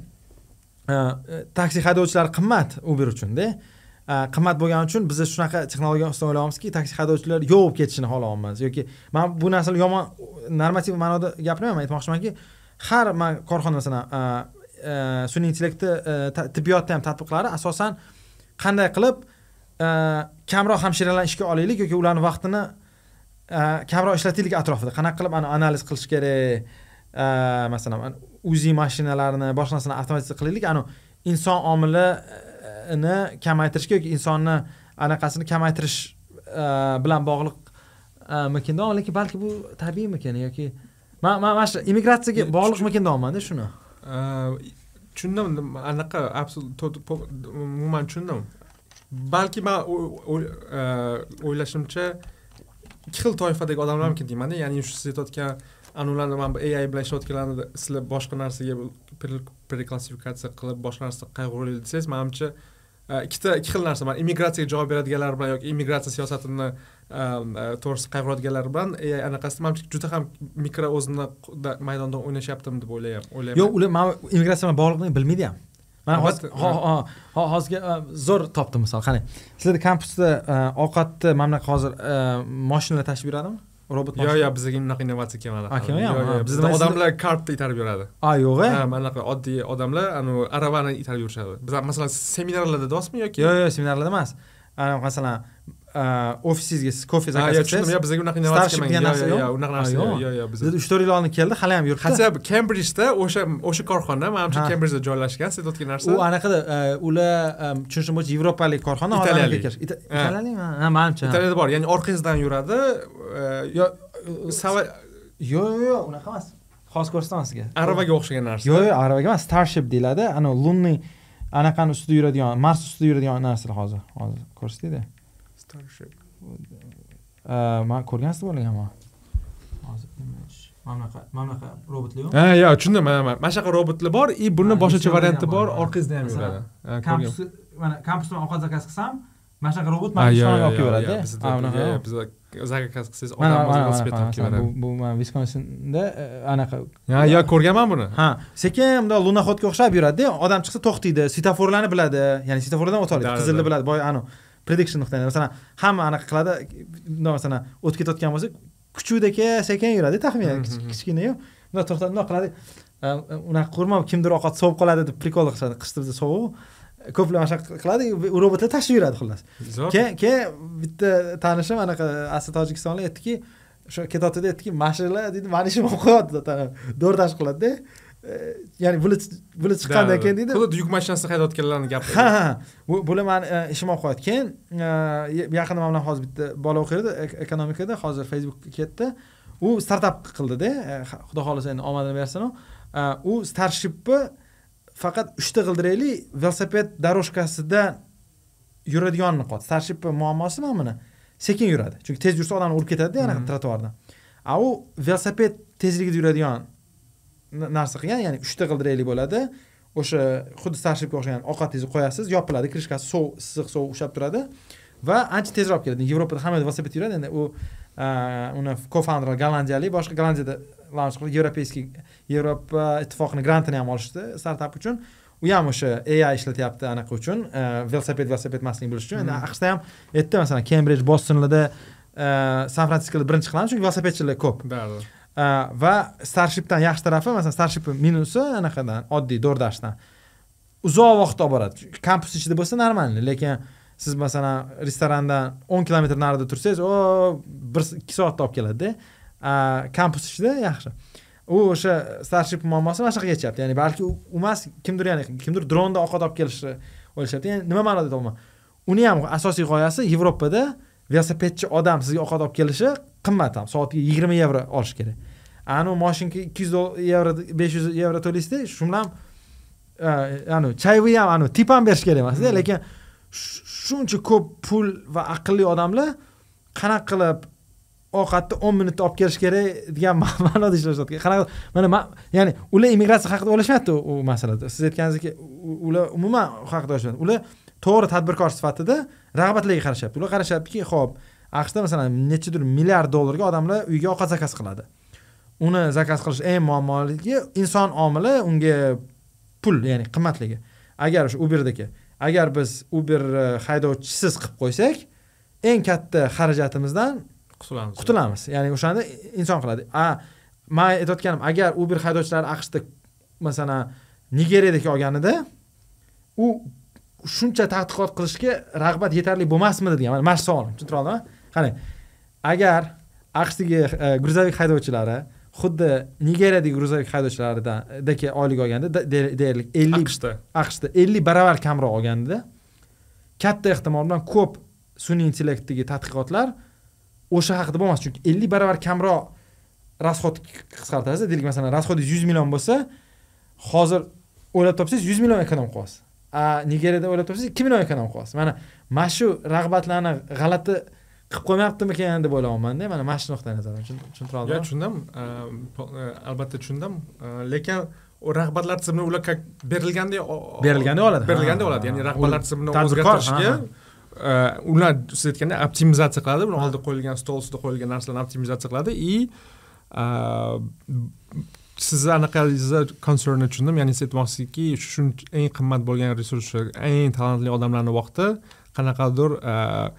taksi haydovchilari qimmat uber uchunda Э, qimmat bo'lgani uchun biz shunaqa texnologiya ustidan o'ylayapmizki taksi haydovchilar yovib ketishini xohlayapmiz. Yoki man bu narsani yomon normativ ma'noda gapirmayman aytmoqchimanki har man korxona masalan e, e, sun'iy intellekti e, tibbiyotda ham tadbiqlari asosan qanday qilib kamroq hamshiralarni ishga olaylik yoki ularni vaqtini kamroq ishlataylik atrofida. Qanaqa qilib ana analiz qilish kerak masalan uzi mashinalarini boshqa narsani avtomatizatsiya qilaylik. Anavi inson omilini kamaytirishga yoki insonni anaqasini kamaytirish e, bilan bog'liqmikin deyapman lekin balki bu tabiiymikin yoki man man mana shu immigratsiyaga Yo, bog'liqmikin deyapmanda shuni. Tushundim anaqa umuman tushundim. Balki man e, o'ylashimcha ikki xil toifadagi odamlarmikin deymanda ya'ni shu siz aytayotgan anularni mana bu ai bilan ishlayotganlarni sizlar boshqa narsaga pre- preklassifikatsiya qilib boshqa narsa qayg'uraylik desangiz manimcha e, ikkita ikki xil narsa bor immigratsiyaga javob beradiganlar bilan yoki immigratsiya siyosatini e, e, to'g'risida qayg'uradiganlar bilan ai anaqasi manimcha juda ham mikro o'zini da- maydonda o'ynashyaptimi deb o'ylayapman o'ylayman. Yo'q ular man immigratsiya bilan bog'liqligini bilmaydi ham. Man hozirga e, zo'r topdim misol qani. Sizlarda kampusda e, ovqatni mana bunaqa hozir e, moshinalar tashib yuradimi robot yo'q yo'q bizga unaqa innovatsiya kelmadi. Bizda odamlar kartda itarib yuradi. A yo'q e ha mana bunaqa oddiy odamlar anavi aravani itarib yurishadi. Biz masalan seminarlarda deyapsizmi yoki? Yo'q yo'q seminarlarda emas. Masalan ofisingizga siz kofe zakaz qilsangiz yo'q bizga unaqa innovatsiya yo'q. yo'q unaqa narsa yo'q yo'q. yo'q bizda uch to'rt yil oldin keldi hali ham yuribdi hatto kembridjda o'sha o'sha korxona manimcha Ha. kembridjda joylashgan siz aytayotgan narsa u anaqada e, ular e, tushunishim bo'yicha yevropalik korxona italiyalikmi ha. manimcha ha. italiyada bor ya'ni orqangizdan yuradi e, yo'q yo'q yo'q yo'q unaqa emas. Hozir ko'rsataman sizga. Aravaga o'xshagan narsa. Yo'q yo'q aravaga emas starship deyiladi. Anavi lunniy anaqani ustida yuradigan mars ustida yuradigan narsalar hozir hozir ko'rsatayda Starship. man ko'rgansiz bo'lganman hozir mana mana bunaqa robotlar yo'q? Ha yo'q tushundim mana mana mana shunaqa robotlar bor и buni Ha, boshqacha varianti bor orqangizda ham yuradi kampusda mana kampusdan ovqat zakaz qilsam mana shunaqa robot yo'q, ishxonaga olib kelaveradi bizda- Ha, unaqa bizda zakaz qilsangiz Mana odam mana o'zi velosiped mana olib keladi. bu bu mana viskonsinda e, anaqa ha yo'q ko'rganman buni. Ha sekin bundoq lunoxodga o'xshab yuradida odam chiqsa to'xtaydi svetoforlarni biladi ya'ni svetoforlardan o'ta oladi qizilni biladi boya anavi prediction nuqtai masalan hamma anaqa qiladi bundoq masalan o'tib ketayotgan bo'lsa kuchukdek sekin yuradi taxminan. Mhm, mhm. kichkinayu bundoq to'xtab bundoq qiladi. Unaqa ko'rma kimdir ovqat sovib qoladi deb prikol qilishadi qishda bizda sovuq. Ko'plar mana shunaqa qiladi u robotlar tashib yuradi xullas. Keyin keyin bitta tanishim anaqa asli tojikistonlik aytdiki o'sha ketayotganda aytdiki mashinalar deydi mani ishim olib qo'yapti do'r tashib qo'yadida E, ya'ni bular chiqqandan keyin deydi xuddi yuk mashinasida haydayotganlarni gapi ha ha bu- bular mani e, ishim olib qo'yadi. Keyin e, yaqinda mana bilan hozir bitta bola o'qiydi ek- ekonomikada. Hozir facebookka ketdi. U startap qildida e, xudo xohlasa endi omadini bersin u u starshipni faqat uchta g'ildirakli velosiped дорожкасida yuradigan niqot starshipni muammosi mana buni. Sekin yuradi. Chunki tez yursa odamni urib ketadida anaqa Mhm. trotuardan. A u velosiped tezligida yuradigan narsa qilgan ya'ni uchta g'ildirakli bo'ladi. O'sha xuddi starshipga o'xshagan ovqatingizni qo'yasiz yopiladi krishkasi sovuq issiq sovuq ushlab turadi va ancha tezroq keladi. Yevropada hamma velosiped yuradi? Endi u uni co-founder gollandiyalik boshqa gollandiyada launch qilib yevropeyskiy yevropa ittifoqini grantini ham olishdi startap uchun. U ham o'sha ai ishlatyapti anaqa uchun velosiped velosiped emasligini bilish uchun. Endi Mhm. aqshda ham aytdi masalan kembrij bostonlarda san fransiskoda birinchi qilamiz chunki velosipedchilar ko'p. Ba'li. Э, Va starshipdan yaxshi tarafi masalan starship minusi anaqadan oddiy do'rdashdan uzoq vaqt olib boradi. Kampus ichida bo'lsa нормально lekin siz masalan restorandan o'n kilometr narida tursangiz o bir ikki soatda olib keladida. Э, kampus ichida yaxshi. U o'sha starship muammosi mana shunaqa yechyapti ya'ni balki u u emas kimdir ya'ni kimdir dronda ovqat olib kelishni o'ylashyapti ya'ni nima ma'noda aytyapman uni ham asosiy g'oyasi yevropada velosipedchi odam sizga ovqat olib kelishi qimmat ham. Soatiga yigirma yevro olish kerak. Anu moshinka ikki yuz yevro besh yuz yevro to'laysizda shu bilan anu chayvi ham anu tip ham berish kerak emasda. Mhm. lekin sh- shuncha ko'p pul va aqlli odamlar qanaqa qilib ovqatni o'n minutda olib kelish kerak degan ma- ma'noda ishlashyapti qanaqa mana ma- ya'ni ular immigratsiya haqida o'ylashmayapti u masalada. Siz aytganingizdek ular umuman u haqida o'ylashmayapti. Ular to'g'ri tadbirkor sifatida rag'batlarga qarashyapti. Ular qarashyaptiki ho'p aqshda masalan nechadir milliard dollarga odamlar uyga ovqat zakaz qiladi. Uni zakaz qilish eng muammoligi inson omili unga pul ya'ni qimmatligi. Agar o'sha uberdagi agar biz uber e, haydovchisiz qilib qo'ysak eng katta xarajatimizdan Qutulamiz. qutulamiz. Ya'ni o'shani inson qiladi. A man aytayotganim agar uber haydovchilari aqshda masalan nigeriyadagi olganida u shuncha tadqiqot qilishga rag'bat yetarli bo'lmasmidi degan mana shu savolim tushuntira oldimmi qarang agar aqshdagi e, gruzovik haydovchilari xuddi nigeriyadagi gruzovik haydovchilaridagi oylik olganda da- de- deyarli ellik aqshda. Aqshda ellik baravar kamroq olganda katta ehtimol bilan ko'p sun'iy intellektdagi tadqiqotlar o'sha haqida bo'lmas. Chunki ellik baravar kamroq расход qisqartirasiz deylik masalan расходingiz yuz million bo'lsa hozir o'ylab topsangiz yuz million ekonom qilyapsiz a nigeriyada o'ylab topsangiz ikki million ekonom qilyapsiz mana mana shu rag'batlarni g'alati qilib qo'ymayaptimikan deb o'ylayapmanda mana mana shu nuqtai nazardan Tushun- tushuntira yo oldimmi tushundim albatta tushundim E, lekin u rag'batlar tizimini ular как berilganda Berilganda oladi. berilganda oladi. Ya'ni rag'batlar U tizimini o'zgartirishga e, ular siz aytganda optimizatsiya qiladi buni oldida qo'yilgan stol ustida qo'yilgan narsalarni optimizatsiya qiladi. И e, sizni anaqangizni konsernni tushundim ya'ni siz aytmoqchisizki shuncha eng qimmat bo'lgan resurs eng talantli odamlarni vaqti qanaqadir m-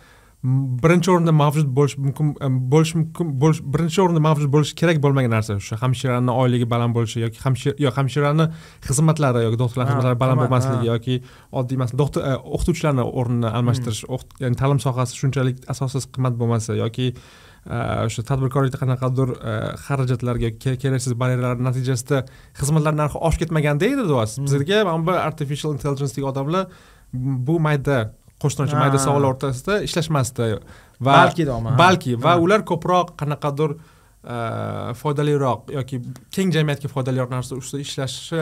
birinchi o'rinda mavjud bo'lishi mumkin e, bo'lishi mumkin bo'lish birinchi o'rinda mavjud bo'lishi kerak bo'lmagan narsa. O'sha hamshirani oyligi baland bo'lishi yoki hamshira yo hamshirani xizmatlari yoki doktorlarni xizmatlari baland bo'lmasligi yoki oddiy masalan doktor e, o'qituvchilarni o'rnini almashtirish o'qit- ya'ni ta'lim sohasi shunchalik asossiz qimmat bo'lmasa yoki e, o'sha tadbirkorlikda qanaqadir xarajatlarga ke- keraksiz baryerlar natijasida xizmatlar narxi oshib ketmaganda edi deyapsiz Hmm. bizga mana bu artificial intelligence'dagi odamlar bu mayda qo'shnichi mayda savollar o'rtasida ishlashmasdi. Va balki balki va ular ko'proq qanaqadir e, foydaliroq yoki keng jamiyatga foydaliroq narsa ustida ishlashi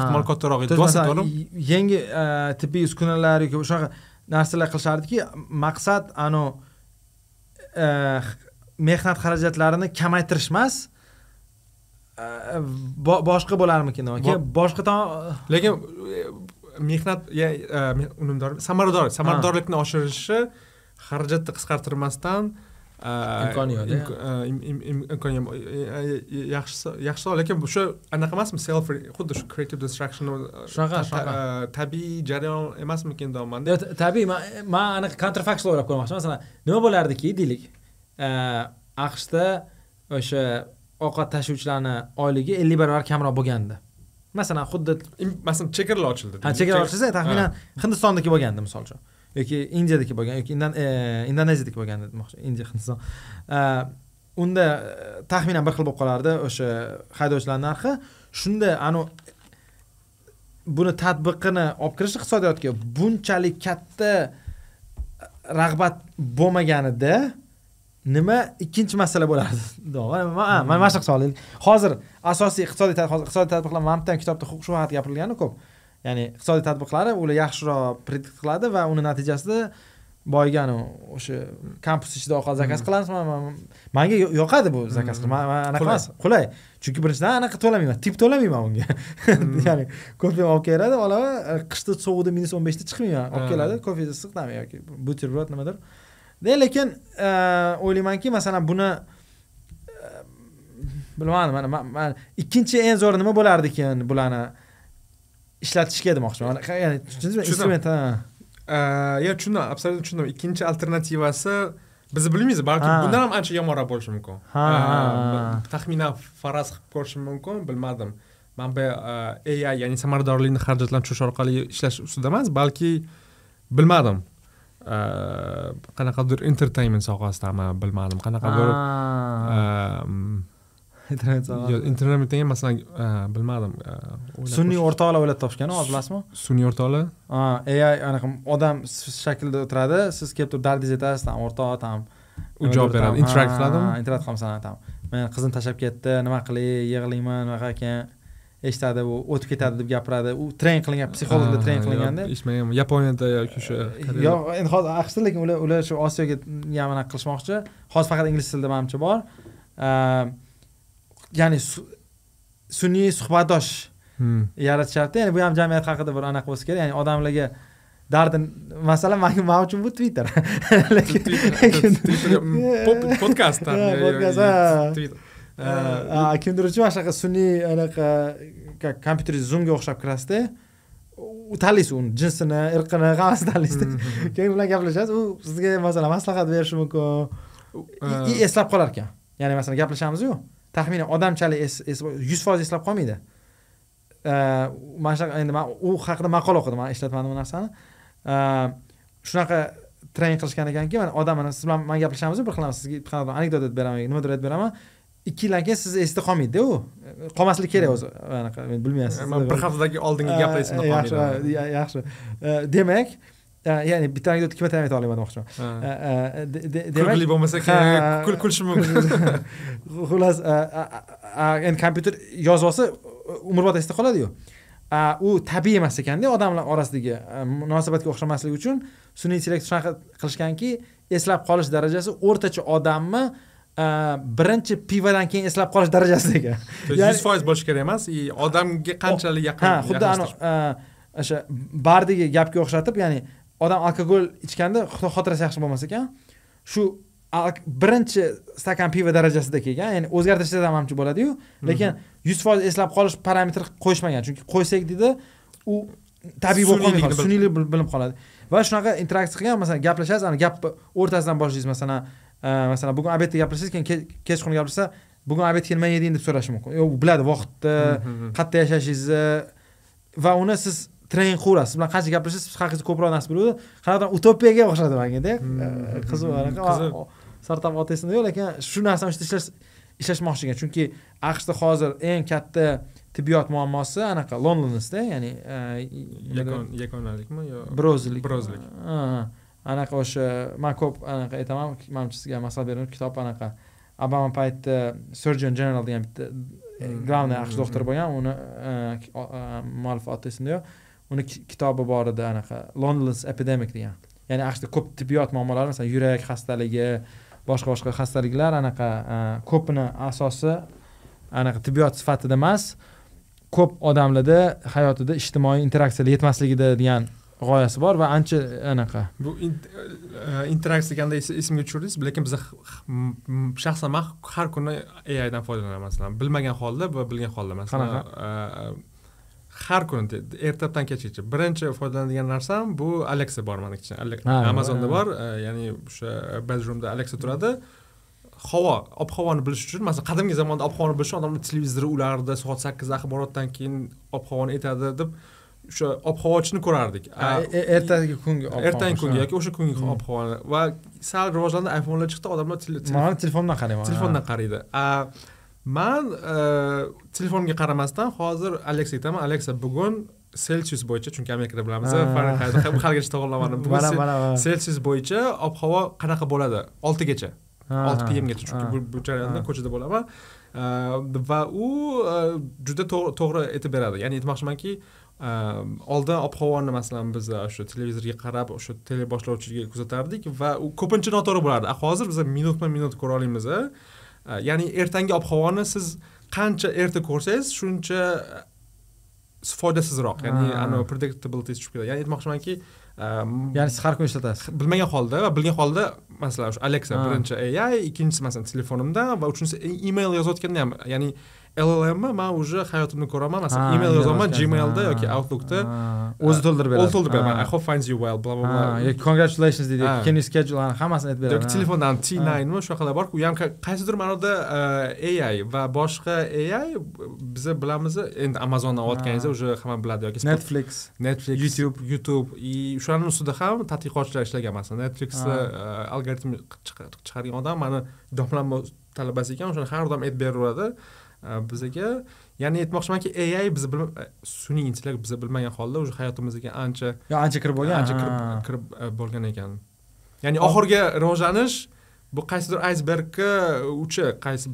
ehtimol kattaroq edi. To'g'rimi? yangi e, tibbiy uskunalar yoki shunaqa narsalar qilishardiki maqsad anu e, mehnat xarajatlarini kamaytirish emas bo- boshqa bo'larmikin keyin boshqa lekin mehnat e, unumdor samarador samaradorlikni oshirishi xarajatni qisqartirmasdan e, Imkoni yo'q, e, imkoni yo'q. E, e, yaxshi yaxshi lekin shu anaqa emasmi? Self xuddi shu creative destruction Shunaqa, ta- shunaqa. e, tabiiy jarayon emasmikin deyapmanda Yo, ta- tabiiy man anaqa counterfactual o'ylab ko'rmoqchiman. Masalan nima bo'lardiki deylik e, aqshda o'sha ovqat tashuvchilarni oyligi ellik barobar kamroq bo'lganda masalan xuddi masalan chegaralar ochildi ha chegara ochilsa taxminan hindistondagi bo'lganda misol uchun yoki indiyadagi bo'lgan yoki e, indoneziyadagi bo'lganda demoqchi indiya hindiston. E, unda e, taxminan bir xil bo'lib qolardi o'sha haydovchilar narxi. Shunda anu buni tatbiqini olib kirish iqtisodiyotga bunchalik katta rag'bat bo'lmaganida nima? Ikkinchi masala bo'lardi. Mana mana shunaqa savol hozir asosiy iqtisodiy iqtisodiy tadbiqlar mana bitta kitobda shu haqida gapirilgani ko'p. Ya'ni iqtisodiy tadbiqlari ular yaxshiroq predikt qiladi va uni natijasida boyga o'sha kampus ichida ovqat zakaz qilamiz manga yoqadi bu zakaz qilish anaqa emas. Qulay. Chunki birinchidan anaqa to'lamayman tip to'lamayman unga. Ya'ni kofe olib keladi olaman qishda sovuqda minus o'n beshda chiqmayman. Olib keladi kofe issiq yoki buterbrod nimadir lekin o'ylaymanki masalan buni bilmadim mana ikkinchi eng zo'ri nima bo'lardi ekan bularni ishlatishga demoqchiman. Ya'ni tushundingizmi instrument yo tushundim absolyutно tushundim. Ikkinchi alternativasi biz bilmaymiz balki bundan ham ancha yomonroq bo'lishi mumkin. Taxminan faraz qilib ko'rishim mumkin bilmadim. Man bu ai ya'ni samaradorlikni xarajatlashtirish orqali ishlash ustida emas balki bilmadim qanaqadir entertainment sohasidami bilmadim. Qanaqadir internet internetda ham masalan bilmadim sun'iy o'rtoqlar o'ylab topishgan hozir bilasizmi? Sun'iy o'rtoqlar? Ai anaqa odam shaklida o'tiradi siz kelib turib dardingizni aytasiz там o'rtoq там u javob beradi. interakt qiladimi? Interakt qilib masalan там men qizim tashlab ketdi nima qilay yig'layman unaqa ekan eshitadi u o'tib ketadi deb gapiradi u tren qilingan psixologda tren qilinganda eshitmaganman yaponiyada yoki o'sha yo'q endi hozir aqshda lekin ular ular shu osiyoga ham anaqa qilishmoqchi hozir faqat ingliz tilida manimcha bor ya'ni sun'iy suhbatdosh yaratishyapti ya'ni bu ham jamiyat haqida bir anaqa bo'lsa kerak ya'ni odamlarga dardi masalan man man uchun bu twitter lekin podkast podkast kimdir uchun mana shunaqa sun'iy anaqa kompyuteringiz zoomga o'xshab kirasizda u tanlaysiz uni jinsini irqini hammasini tanlaysizda keyin bilan gaplashasiz u sizga masalan maslahat berishi mumkin eslab qolar ekan ya'ni masalan gaplashamizu taxminan odamchalik yuz foiz eslab qolmaydi mana shunaqa endi man u haqida maqola o'qidim man ishlatmadim u narsani shunaqa trening qilishgan ekanki mana odam mana siz bilan man gaplashamiz bir xil sizga anekdot aytib beraman nimadir aytib beraman ikki yildan keyin sizni esda qolmaydida u. Qolmasligi kerak o'zi. Anaqa bilmayapsiz. Bir haftadan oldingi gaplar yaxshi yaxshi. Demak ya'ni bitta anekdot ikki marta ayta olaman demoqchiman demak kulgili bo'lmasa keyin kulishi mumkin. Xullas endi kompyuter yozib olsa umrbod esda qoladiyu. U tabiiy emas ekanda odamlar orasidagi munosabatga o'xshamasligi uchun sun'iy intellekt shunaqa qilishganki eslab qolish darajasi o'rtacha odamni birinchi pivodan keyin eslab qolish darajasida ekan yuz foiz bo'lishi kerak emas odamga qanchalik yaqin ha xuddi o'sha bardagi gapga o'xshatib ya'ni odam alkogol ichganda xotirasi yaxshi bo'lmas ekan. Shu birinchi stakan pivo darajasida kelgan ya'ni o'zgartirishda ham manimcha bo'ladiyu lekin yuz foiz eslab qolish parametri qo'yishmagan chunki qo'ysak deydi u tabiiy bo'lib qolmay qoladi sun'iylik bilinib qoladi. Va shunaqa interaksiya qilgan masalan gaplashasiz ana gap o'rtasidan boshlaysiz masalan masalan bugun obedda gaplashsangiz keyin kechqurun gaplashsa bugun obedga nima yeding deb so'rashi mumkin. U biladi vaqtni qayerda yashashingizni va uni siz trening qilaverasiz siz bilan qancha gaplashsangiz siz haqingizda ko'proq narsa biladi qanaqadir utopiyaga o'xshadi mangada qiziq anaqa startap oti esimda yo'q lekin shu narsani ustida ishlash ishlashmoqchi ekan chunki aqshda hozir eng katta tibbiyot muammosi anaqa londonda ya'ni yagonalikmi yo brozlik brozlik anaqa o'sha man ko'p anaqa aytaman manimcha sizga maslahat beraman kitob anaqa. Obama paytida surgeon general degan bitta главный aqsh doktori bo'lgan uni muallifi oti esimda yo'q uni kitobi bor edi anaqa london's epidemic degan. Ya'ni aqshda ko'p tibbiyot muammolari masalan yurak xastaligi boshqa boshqa xastaliklar anaqa ko'pini asosi anaqa tibbiyot sifatida emas ko'p odamlarda hayotida ijtimoiy interaksiyalar yetmasligida degan g'oyasi bor va ancha anaqa. Bu interaksiya deganda esimga tushirdingiz lekin biza shaxsan man har kuni aidan foydalanaman masalan. Bilmagan holda va bilgan holda masalan har kuni ertalabdan kechgacha. Birinchi foydalanadigan narsam bu alexa bor maniki amazonda bor ya'ni o'sha bedroomda alexa turadi. Havo ob havoni bilish uchun masalan qadimgi zamonda ob havoni bilish uchun odamlar televizorni ulardi soat sakkizda axborotdan keyin ob havoni aytadi deb o'sha ob havochini ko'rardik ertangi kungi ertangi kungi yoki o'sha kungi ob havoni va sal rivojlandi ayfonlar chiqdi odamlar telefondan qarayman telefondan qaraydi. Man telefonga qaramasdan hozir alexa aytaman. Alexa bugun selsius bo'yicha chunki amerikada bilamiz haligacha to'g'irlamadim bugun selsius bo'yicha ob havo qanaqa bo'ladi? Oltigacha. Ha, olti ha, pmgacha chunki bu, jarayonda Ha. ko'chada bo'laman. Va u uh, juda to'g- to'g'ri aytib beradi. Ya'ni aytmoqchimanki oldin ob havoni masalan biz o'sha televizorga qarab o'sha teleboshlovchiga kuzatardik va u ko'pincha noto'g'ri bo'lardi. A, hozir biz minutma minut ko'ra olamiz uh, ya'ni ertangi ob havoni siz qancha erta ko'rsangiz shuncha uh, foydasizroq ya'ni anavi predictability tushib ketadi. Ya'ni aytmoqchimanki ya'ni siz har kuni ishlatasiz. bilmagan holda va bilgan holda masalan o'sha alexa birinchi ai ikkinchisi masalan telefonimda va uchinchisi e- email yozayotganda ham ya'ni llmni man уже hayotimda ko'raman masalan email yozaman gmailda yoki outlookda Ha. o'zi to'ldirib beradi. o'zi to'ldirib Ha. i hope finds you well bla bla bla. Yoki congratulations deydi can you schedule hammasini aytib beradi yoki telefondan t9mi shunaqalar borku u ham qaysidir ma'noda uh, ai va boshqa ai biza bilamiz endi amazonni olayotganingizda уже hamma biladi yoki netflix. Netflix. YouTube. youtube. И shularni ustida ham tadqiqotchilar ishlagan masalan netflixni uh, algoritm chiqar- chiqargan odam mani domlam talabasi ekan o'shani har doim aytib beraveradi bizaga ya'ni aytmoqchimanki ai biz bilma- uh, sun'iy intellekt biz bilmagan holda уже hayotimizga ancha yo ancha kirib bo'lgan. ancha kirib uh, bo'lgan ekan. Ya'ni oxirgi rivojlanish bu qaysidir aysbergga uchi qaysi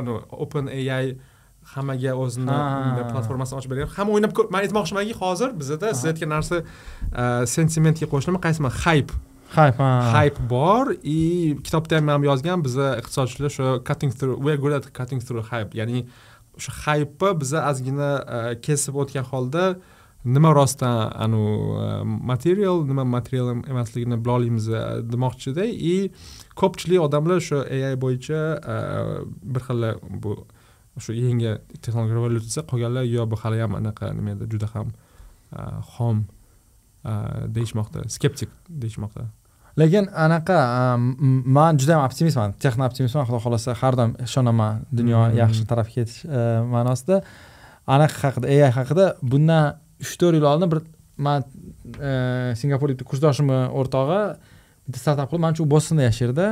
anavi open ai hammaga o'zini platformasini ochib bergan. Hamma o'ynab ko'r man aytmoqchimanki hozir bizada siz aytgan narsa uh, sentimentga qo'shilaman qaysi hype hype hayp bor и kitobda ham ham yozgan biza iqtisodchilar shu cutting through we are good at cutting through hype. Ya'ni o'sha hype'ni biza ozgina e, kesib o'tgan holda nima rostdan anu e, material nima material emasligini bila olamiz e, demoqchida. И ko'pchilik odamlar shu ai bo'yicha bir xil bu shu yangi texnologik revolyutsiya qolganlar yo bu hali ham anaqa nima edi juda ham xom deyishmoqda skeptik deyishmoqda. Lekin anaqa man juda ham optimistman texno optimistman xudo xohlasa har doim ishonaman dunyo Mhm. yaxshi tarafga ketish uh, ma'nosida. Anaqa haqida ai haqida bundan uch to'rt yil oldin bir man singapurda bitta kursdoshimni o'rtog'i bitta startap qilib manimcha u bostonda yashardi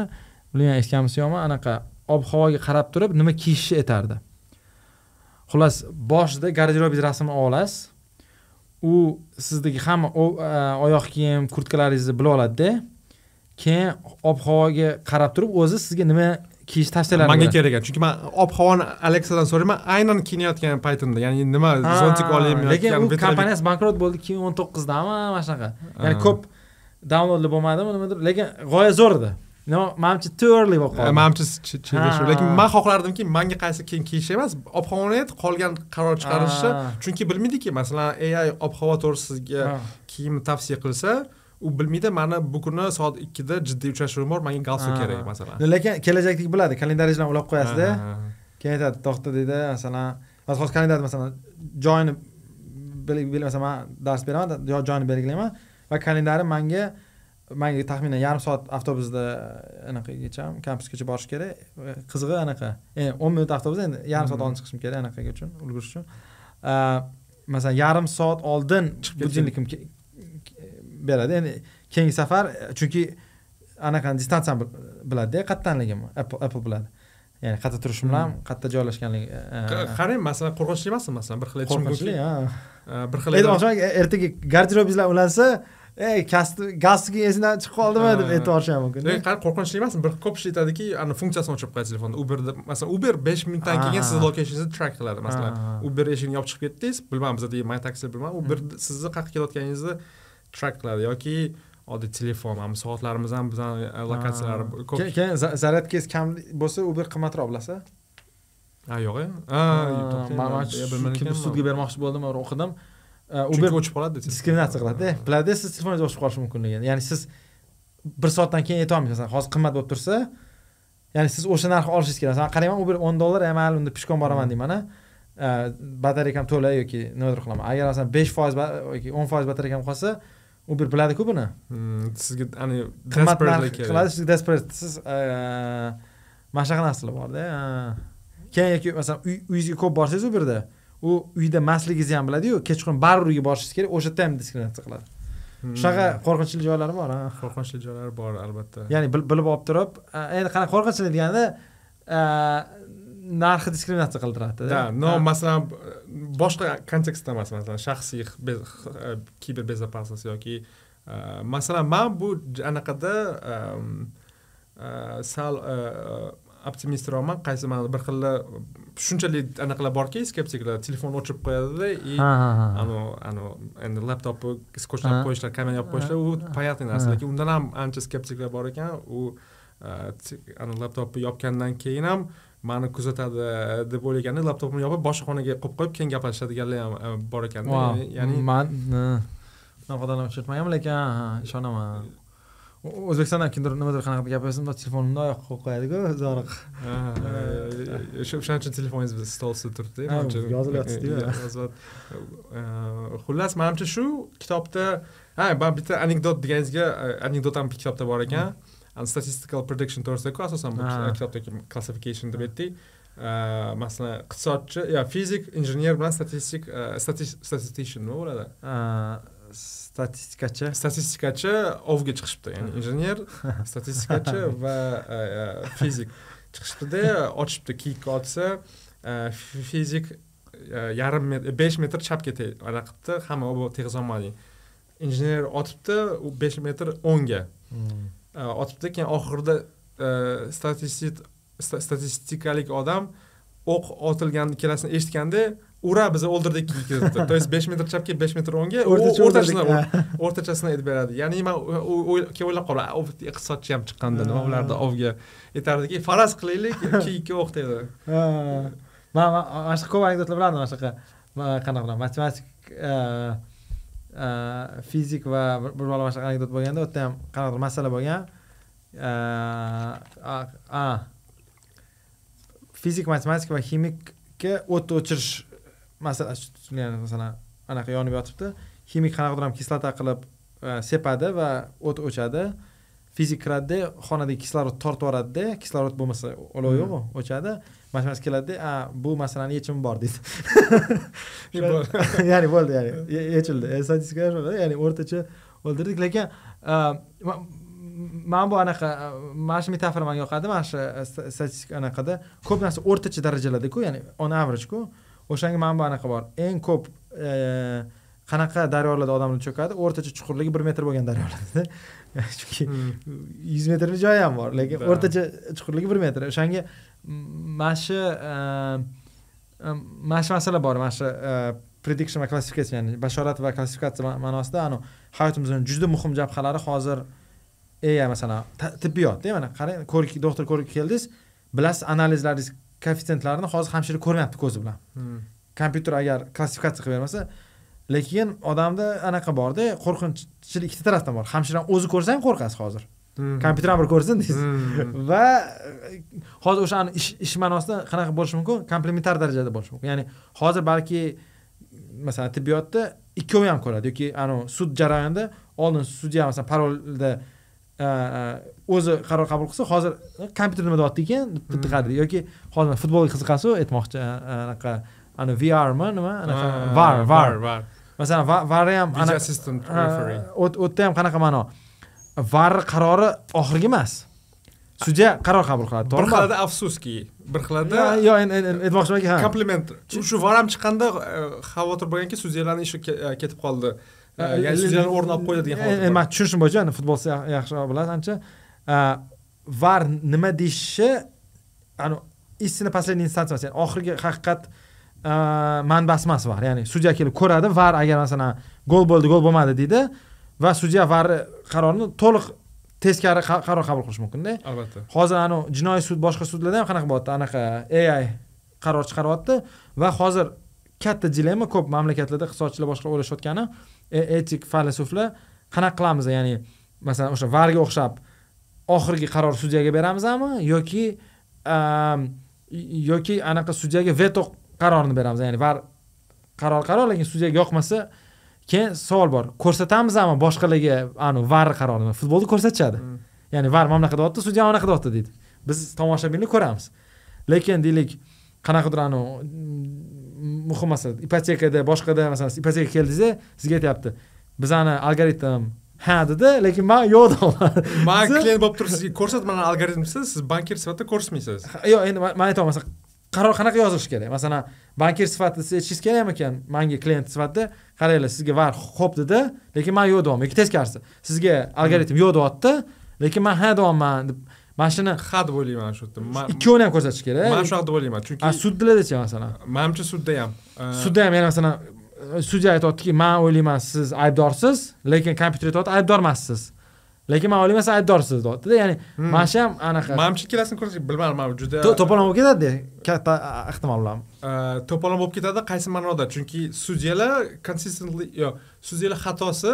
bilmayman eshitganmisiz yo'qmi anaqa ob havoga qarab turib nima kiyishni aytardi. Xullas boshida garderobingiz rasmini olasiz u sizdagi hamma uh, oyoq kiyim kurtkalaringizni bilib oladida keyin ob havoga qarab turib o'zi sizga nima kiyish tavsiyalarini manga kerak ekan chunki man ob havoni aleksadan so'rayman aynan kiyinayotgan paytimda. Ya'ni nima zontik olaymi lekin u kompaniyasi bankrot bo'ldi ikki ming o'n to'qqizdami mana shunaqa. Ya'ni ko'p downloadlar bo'lmadimi nimadir. Lekin g'oya zo'r edi. Manimcha too early bo'lib qoldi. Manimcha shu. lekin man xohlardimki manga qaysi kiyim kiyish emas ob havoni qolgan qaror chiqarishi Ha. chunki bilmaydiki masalan ai ob havo to'g'risida sizga Ha. kiyim tavsiya qilsa u bilmaydi mani bu kuni soat ikkida jiddiy uchrashuvim bor manga galstuk kerak masalan. Lekin kelajakdagi biladi kalendaringiz bilan ulab qo'yasizda. Keyin aytadi to'xta deydi masalan hozir hozir kalendarda masalan joyini masalan man dars beraman jo- joyini belgilayman va kalendari manga manga taxminan yarim soat avtobusda anaqagacha kampusgacha borish kerak qizig'i anaqa endi o'n minut avtobusda endi yarim soat Mhm. oldin chiqishim kerak anaqaga uchun ulgurish uchun. Masalan yarim soat oldin Chiqib budilnikim beradi. Endi keyingi safar chunki anaqani distansiyani bil- biladida qayerdanligimni apple apple biladi. Ya'ni qayerda turishim bilan qayerda joylashganligi Qa- qarang masalan qo'rqinchli emasmi? Masalan bir xil aytishim qo'rqinchli Uh, bir xil aytmoqchiman ertaga garderobingizlar ulansa ey galstuking esingdan chiqib qoldimi? deb aytib yuborishi ham mumkin. Qarang qo'rqinchli emasmi? Bir ko'pchilik aytadiki ani funksiyasini o'chirib qo'yadi telefonda uberda masalan uber besh minutdan keyin sizni locationingizni track qiladi masalan. Uber eshigini yopib chiqib ketdingiz bilmadim bizada my taxi bilmadim. Uber sizni qayerga kelayotganingizni track qiladi yoki oddiy telefon mana bu soatlarimiz ham bizani lokatsiyalari ko'p. Keyin keyin za- zaryadkangiz kam bo'lsa uber qimmatroq bilasiz ha yo'q e. Man sudga bermoqchi bo'ldim man o'qidim. Uh, uber o'chib qoladi diskriminatsiya qiladida biladi siz telefoningiz o'chib qolishi mumkinligini ya'ni siz bir soatdan keyin aytolmaysiz masalan hozir qimmat bo'lib tursa ya'ni siz o'sha narxni olishingiz kerak. Masalan qarayman uber o'n dollar e mayli unda pishkon boraman deyman a batareykam to'la yoki nimadir qilaman. Agar masalan besh foiz yoki o'n foiz batareykam qolsa uber biladiku buni sizga ani qimmat narx qiladi sizga desperate siz mana shunaqa narsalar borda keyin yoki masalan uy- uyingizga ko'p borsangiz uberda u uyda emasligingizni ham biladiyu kechqurun baribir uyga borishingiz kerak o'sha yerda ham diskriminatsiya qiladi shunaqa qo'rqinchli joylari bor qo'rqinchli joylari bor albatta ya'ni bil- bilib olib turib endi qanaqa qo'rqinchli deganda narxi diskriminatsiya qildiradida да но masalan boshqa kontekstda emas masalan shaxsiy kiberbezopasность yoki uh, masalan man bu anaqada um, e, sal e, optimistroqman. Qaysi mana bir xilla shunchalik anaqalar borki skeptiklar telefon o'chirib qo'yadida и anu anu endi laptopni skotchlab qo'yishlar kamera yopib qo'yishlar u понятный narsa lekin undan ham ancha skeptiklar bor ekan. U e, anu laptopni yopgandan keyin ham mani kuzatadi deb o'ylaganda laptopni yopib boshqa xonaga qo'yib qo'yib keyin gaplashadiganlar ham e, bor ekanda. Ya'ni- man unaqa odamlar uchratmaganman lekin ishonaman. O'zbekistonda kimdir nimadir qanaqa gap telefonimni oyoqqa qo'yib qo'yadiku zoriq. Ha, e, o'shaning uchun telefoningiz biz stol ustida turibdi Ha, manimcha. E, yozilyapti. Xullas manimcha shu kitobda ha bitta anekdot deganingizga anekdot ham kitobda bor ekan. An statistical prediction to'g'risidaku asosan bu Ha. kitobdagi classification deb aytdik E, masalan iqtisodchi yo fizik injener bilan statistik stati- statistician nima bo'ladi Ha, statistikachi statistikachi ovga chiqishibdi ya'ni injener statistikachi va fizik chiqishibdida ochishibdi kiyikka otsa fi- fizik yarim metr besh metr chapga anaqa qilibdi hamma u teg'iz olmading injener otibdi u besh metr o'ngga e, otibdi keyin oxirida statistik sta- statistikalik odam o'q otilgan ikkalasini eshitganda ura biza o'ldirdik kiyikni to есть besh metr chapga besh metr o'ngga o'rtachasini o'rtachasini aytib beradi ya'ni man keyin o'ylab qolaman "A, u iqtisodchi ham chiqqanda nima ularni ovga aytardiki faraz qilaylik kiyikka o'q dedi man man mana shunaqa ko'p anekdotlar bilardim mana shunaqa qanaqa matematik fizik va bir bola boshqa anekdot bo'lganda u yerda ham qanaqadir masala bo'lgan a fizik matematika va ximikka o't o'chirish masalasi masalan anaqa yonib yotibdi ximik qanaqadir ham kislota qilib sepadi va o't o'chadi fizik kiradida xonadagi kislorod tortib yuboradida kislorod bo'lmasa olov Hmm. yo'q o'chadi matematik keladida "A, bu masalani yechimi bor deydi. Ya'ni bo'ldi ya'ni. Ye- yechildi. E, statistika ya'ni o'rtacha o'ldirdik. Lekin e, ma- man bu anaqa e, mana shu metafora manga yoqadi. Mana shu sta- statistika anaqada ko'p narsa o'rtacha darajalardaku ya'ni on averageku. O'shanga mana bu anaqa bor. Eng ko'p qanaqa daryolarda odamlar cho'kadi? O'rtacha chuqurligi bir metr bo'lgan daryolarda. Chunki Hmm. yuz metrli joyi ham bor. Lekin o'rtacha chuqurligi bir metr. O'shanga mana shu e, e, mana shu masala bor mana shu e, prediction va klassifikatsiya ya'ni bashorat va klassifikatsiya ma- ma'nosida anu hayotimizni juda muhim jabhalari hozir AI masalan tibbiyotda mana qarang ko'rik doktor ko'rikka keldingiz bilasiz analizlaringiz koeffitsiyentlarini hozir hamshira ko'rmayapti ko'zi bilan Hmm. kompyuter agar klassifikatsiya qilib bermasa lekin odamda anaqa borda qo'rqinchli ikkita tarafdan bor hamshirani o'zi ko'rsa ham qo'rqasiz hozir. Kompyuter ham bir ko'rsin deysiz. Hmm. va hozir o'shani ish ish ma'nosida qanaqa bo'lishi mumkin? Komplementar darajada bo'lishi mumkin. Ya'ni hozir balki masalan tibbiyotda ikkovi ham ko'radi yoki anavi sud jarayonida oldin sudya masalan parolda o'zi qaror qabul qilsa hozir kompyuter nima deyapti ekan? Deb Hmm. tiqadi. Yoki hozir futbolga qiziqasiz aytmoqchi anaqa ana vrmi nima? Anaqa var var var masalan va- varni ham o'tda ham qanaqa ma'no var qarori oxirgi emas. Sudya qaror qabul qiladi bir to'g'rimi? xilada afsuski. Bir xilada yo aytmoqchimanki ha. Kompliment. Shu var ham chiqqanda e, xavotir bo'lganki sudyalarni ishi e, ketib qoldi. E, ya'ni sudyalarni o'rnini olib qo'yadi degan xavotir man tushunishim bo'yicha futbol yaxshiroq bilasiz ancha. Var nima deyishi истина последняя emas ya'ni oxirgi haqiqat manbasi emas var. Ya'ni sudya kelib ko'radi var agar masalan gol bo'ldi gol bo'lmadi deydi va sudya var qarorini to'liq teskari qa- qaror qabul qilishi mumkinda. Albatta. Hozir anavi jinoiy sud boshqa sudlarda ham qanaqa bo'lyapti? Anaqa ai qaror chiqaryapti va hozir katta dilemma ko'p mamlakatlarda iqtisodchilar boshqa o'ylashayotgani e- etik faylsuflar qanaqa qilamiz? Ya'ni masalan o'sha varga o'xshab oxirgi qaror sudyaga beramizmi? Yoki am, yoki anaqa sudyaga veto qarorini beramiz? Ya'ni var qaror qaror lekin sudyaga yoqmasa keyin savol bor. Ko'rsatamizmi boshqalarga anu var qarorini futbolda ko'rsatishadi. Hmm. ya'ni var mana bunaqa deyapti sudya mana bunaqa deyapti deydi. Biz tomoshabinni ko'ramiz. Lekin deylik qanaqadir anavi muhim masala. Ipotekada boshqada masalan siz ipoteka keldingizda sizga aytyapti. Bizani algoritm ha dedi lekin man yo'q deyapman man klient bo'lib turib sizga ko'rsat mana algoritmsiz siz bankir sifatida ko'rsatmaysiz. Yo'q endi man man aytyapman qaror qanaqa yozilishi kerak? Masalan bankir sifatida siz aytishingiz kerakmikan? Manga klient sifatida qaranglar sizga var xo'p dedi lekin man yo'q deyapman. Yoki teskarisi sizga algoritm yo'q deyapti lekin man ha deyapman deb mashina ha deb o'ylayman shu yerda. Ikkovini ham ko'rsatish kerak. Man shunaqa deb o'ylayman chunki a suddilardachi masalan. Manimcha sudda ham. Sudda ham yana masalan sudya aytyaptiki man o'ylayman siz aybdorsiz lekin kompyuter aytyapti aybdor emassiz lekin man o'ylayman siz aybdorsiz deyaptida ya'ni Hmm. mana shu ham anaqa manimcha ikkalasini ko'rsak bilmadim man juda to- to'polon bo'lib ketadida katta ehtimol bilan to'polon bo'lib ketadi qaysi ma'noda? Chunki sudyalar consistently yo sudyalar xatosi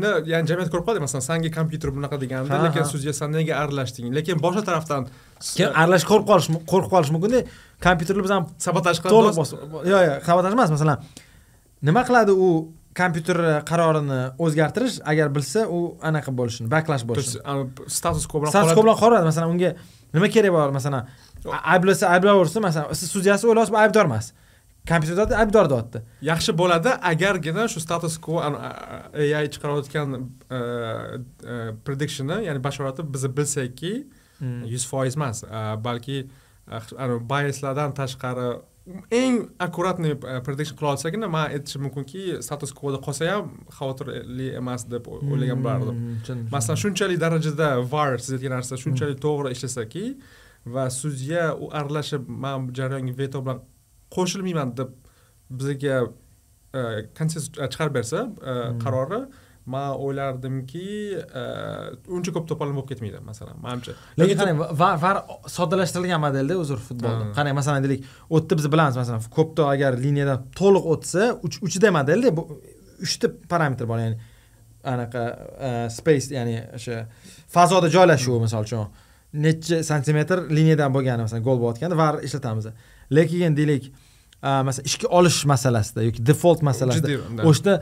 ni ya'ni jamiyat ko'rib qoladi masalan sanga kompyuter bunaqa deganda lekin sudya san nega aralashding? Lekin boshqa tarafdan keyin aralash qo'rqib qolish qo'rqib qolish mumkinda. Kompyuterni biz ham sabotaj to'liq qiladi yo'q yo'q sabotaj emas masalan nima qiladi u kompyuter qarorini o'zgartirish agar bilsa u anaqa bo'lishini backlash bo'lishini. Status quo bilan status quo bilan qoladi masalan unga nima kerak bor masalan a- ayblansa ayblayversin masalan siz sudyasi o'ylayapsiz bu aybdor emas. Kompyuter deyapti aybdor deyapti yaxshi bo'ladi agargina shu status quo AI chiqarayotgan e, e, predictionni ya'ni bashorati biz bilsakki yuz foiz emas e, balki e, anavi biaslardan tashqari eng akkuratniy e, prediction qila olsagina man aytishim mumkinki status quoda qolsa ham xavotirli emas deb o- o'ylagan bo'lardim Hmm, masalan shunchalik darajada var siz aytgan narsa shunchalik to'g'ri ishlasaki va sudya u aralashib man bu jarayonga veto bilan qo'shilmayman deb bizga e, konsens e, chiqarib bersa e, qarori man o'ylardimki e, uncha ko'p to'polon bo'lib ketmaydi masalan manimcha. Lekin qarang var soddalashtirilgan modelda uzr futbolda. Qarang masalan deylik o'tda biz bilamiz masalan ko'pda agar liniyadan to'liq o'tsa uch- uchta modelda uchta parametr bor ya'ni anaqa e, space ya'ni o'sha fazoda joylashuvi misol uchun. Necha santimetr liniyadan bo'lgani masalan gol bo'layotganda var ishlatamiz. Lekin deylik e, masalan ishga olish masalasida yoki default masalasida o'shada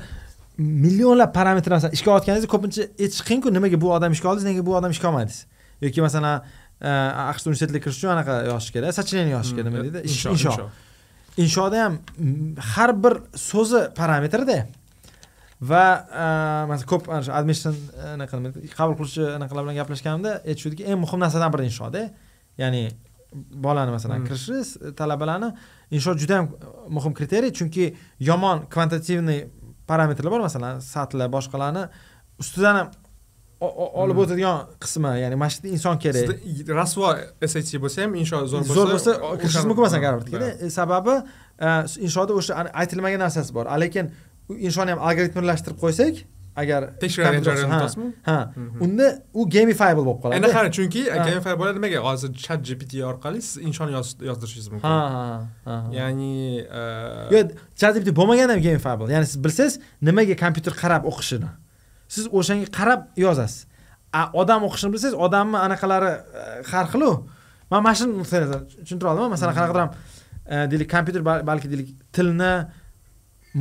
millionlab parametr masalan ishga olayotganingizda ko'pincha aytish qiyinku nimaga bu odam ishga oldingiz nega bu odam ishga olmadingiz yoki masalan e, aqshda universitetga kirish uchun anaqa yozish kerak sochenение yozish kerak nima deydi? Ish- insho. inshoda ham har bir so'zi parametrda va e, masalan ko'p ana shu admission anaqa nima deydi, qabul qiluvchi anaqalar bilan gaplashganimda aytishuvdiki eng muhim narsadan biri inshoda ya'ni bolani masalan Hmm. kirishi s- talabalarni insho juda ham muhim kriteriy chunki yomon kvantitativniy parametrlar bor masalan satlar boshqalarni ustidan ham olib Hmm. o'tadigan qismi ya'ni mana shu yerda inson kerak Sizda rasvo SAT bo'lsa ham insho zo'r bo'lsa zo'r bo'lsa kirishingiz mumkin masalan garvardga E, sababi e, inshoda o'sha an- aytilmagan narsasi bor. Lekin u inshoni ham algoritmlashtirib qo'ysak agar tekshiradigan jarayonni ha, Mhm. unda u gamifiable bo'lib qoladi. Endi qarang chunki gamify bo'ladi nimaga hozir chat gpt orqali siz inshoni yoz- yozdirishingiz mumkin. Ha ha ya'ni e, yo chatgpt bo'lmaganda ham gamifiable. Ya'ni siz bilsangiz nimaga kompyuter qarab o'qishini. Siz o'shanga qarab yozasiz. A odam o'qishini bilsangiz odamni anaqalari e, har xilu. Man mana shuni tushuntira olaman masalan qanaqadir ham e, deylik kompyuter bal- balki deylik tilni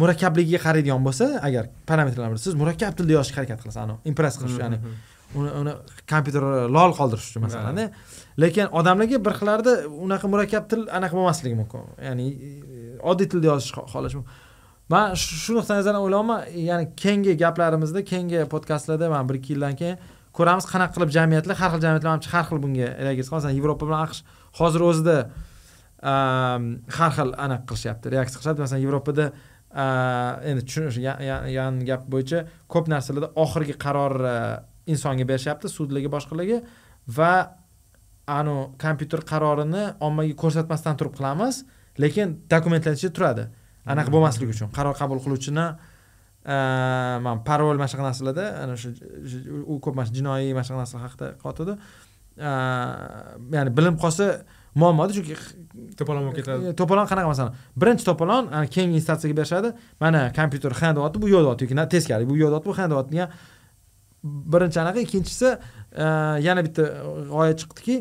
murakkabligiga qaraydigan bo'lsa agar parametrlar siz murakkab tilda yozishga harakat qilasiz anavi impress qilish ya'ni Mhm. uni uni kompyuter lol qoldirish uchun masalan lekin odamlarga bir xillarda unaqa murakkab til anaqa bo'lmasligi mumkin. Ya'ni oddiy tilda yozish xo- xohlash mumkin. Man shu nuqtai nazardan o'ylayapman ya'ni keyingi gaplarimizda keyingi podkastlarda man bir ikki yildan keyin ko'ramiz qanaqa qilib jamiyatlar har xil jamiyatlar manimcha har xil bunga reaksiya qiladi masalan yevropa bilan aqsh hozir o'zida har xil anaqa qilishyapti reaksiya qilishadi masalan yevropada endi tushunish ya- ya- yan gap bo'yicha ko'p narsalarda oxirgi qaror a, insonga berishyapti sudlarga boshqalarga va anu kompyuter qarorini ommaga ko'rsatmasdan turib qilamiz lekin dokumentlar ichida turadi. Anaqa bo'lmasligi uchun. Qaror qabul qiluvchini a, man parol mana shunaqa narsalarda ana shu u ko'p mana shu jinoiy mana shunaqa narsalar haqida qilyotgandi A, ya'ni bilinib qolsa muammoda chunki to'polon bo'lib ketadi. E, to'polon qanaqa masalan? Birinchi to'polon keyingi instansiyaga berishadi. Mana kompyuter ha deyapti bu yo'q deyapti yoki teskari bu yo'q deyapti bu ha deyapti degan birinchi anaqa ikkinchisi e, yana bitta g'oya chiqdiki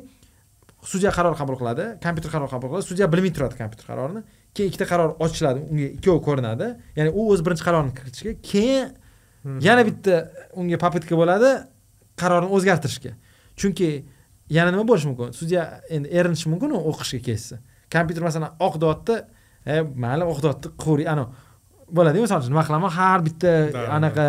sudya qaror qabul qiladi kompyuter qaror qabul qiladi sudya bilmay turadi kompyuter qarorini. Keyin ikkita qaror ochiladi unga ikkovi ko'rinadi. Ya'ni u o'z birinchi qarorini kiritishga keyin Mhm. yana bitta unga попытка bo'ladi qarorni o'zgartirishga. Chunki yana nima bo'lishi mumkin? Sudya endi erinishi mumkin u o'qishga ketsa kompyuter masalan oq deyapti e mayli oq deyapti quvri anavi bo'ladiku misol uchun nima qilaman har bitta anaqa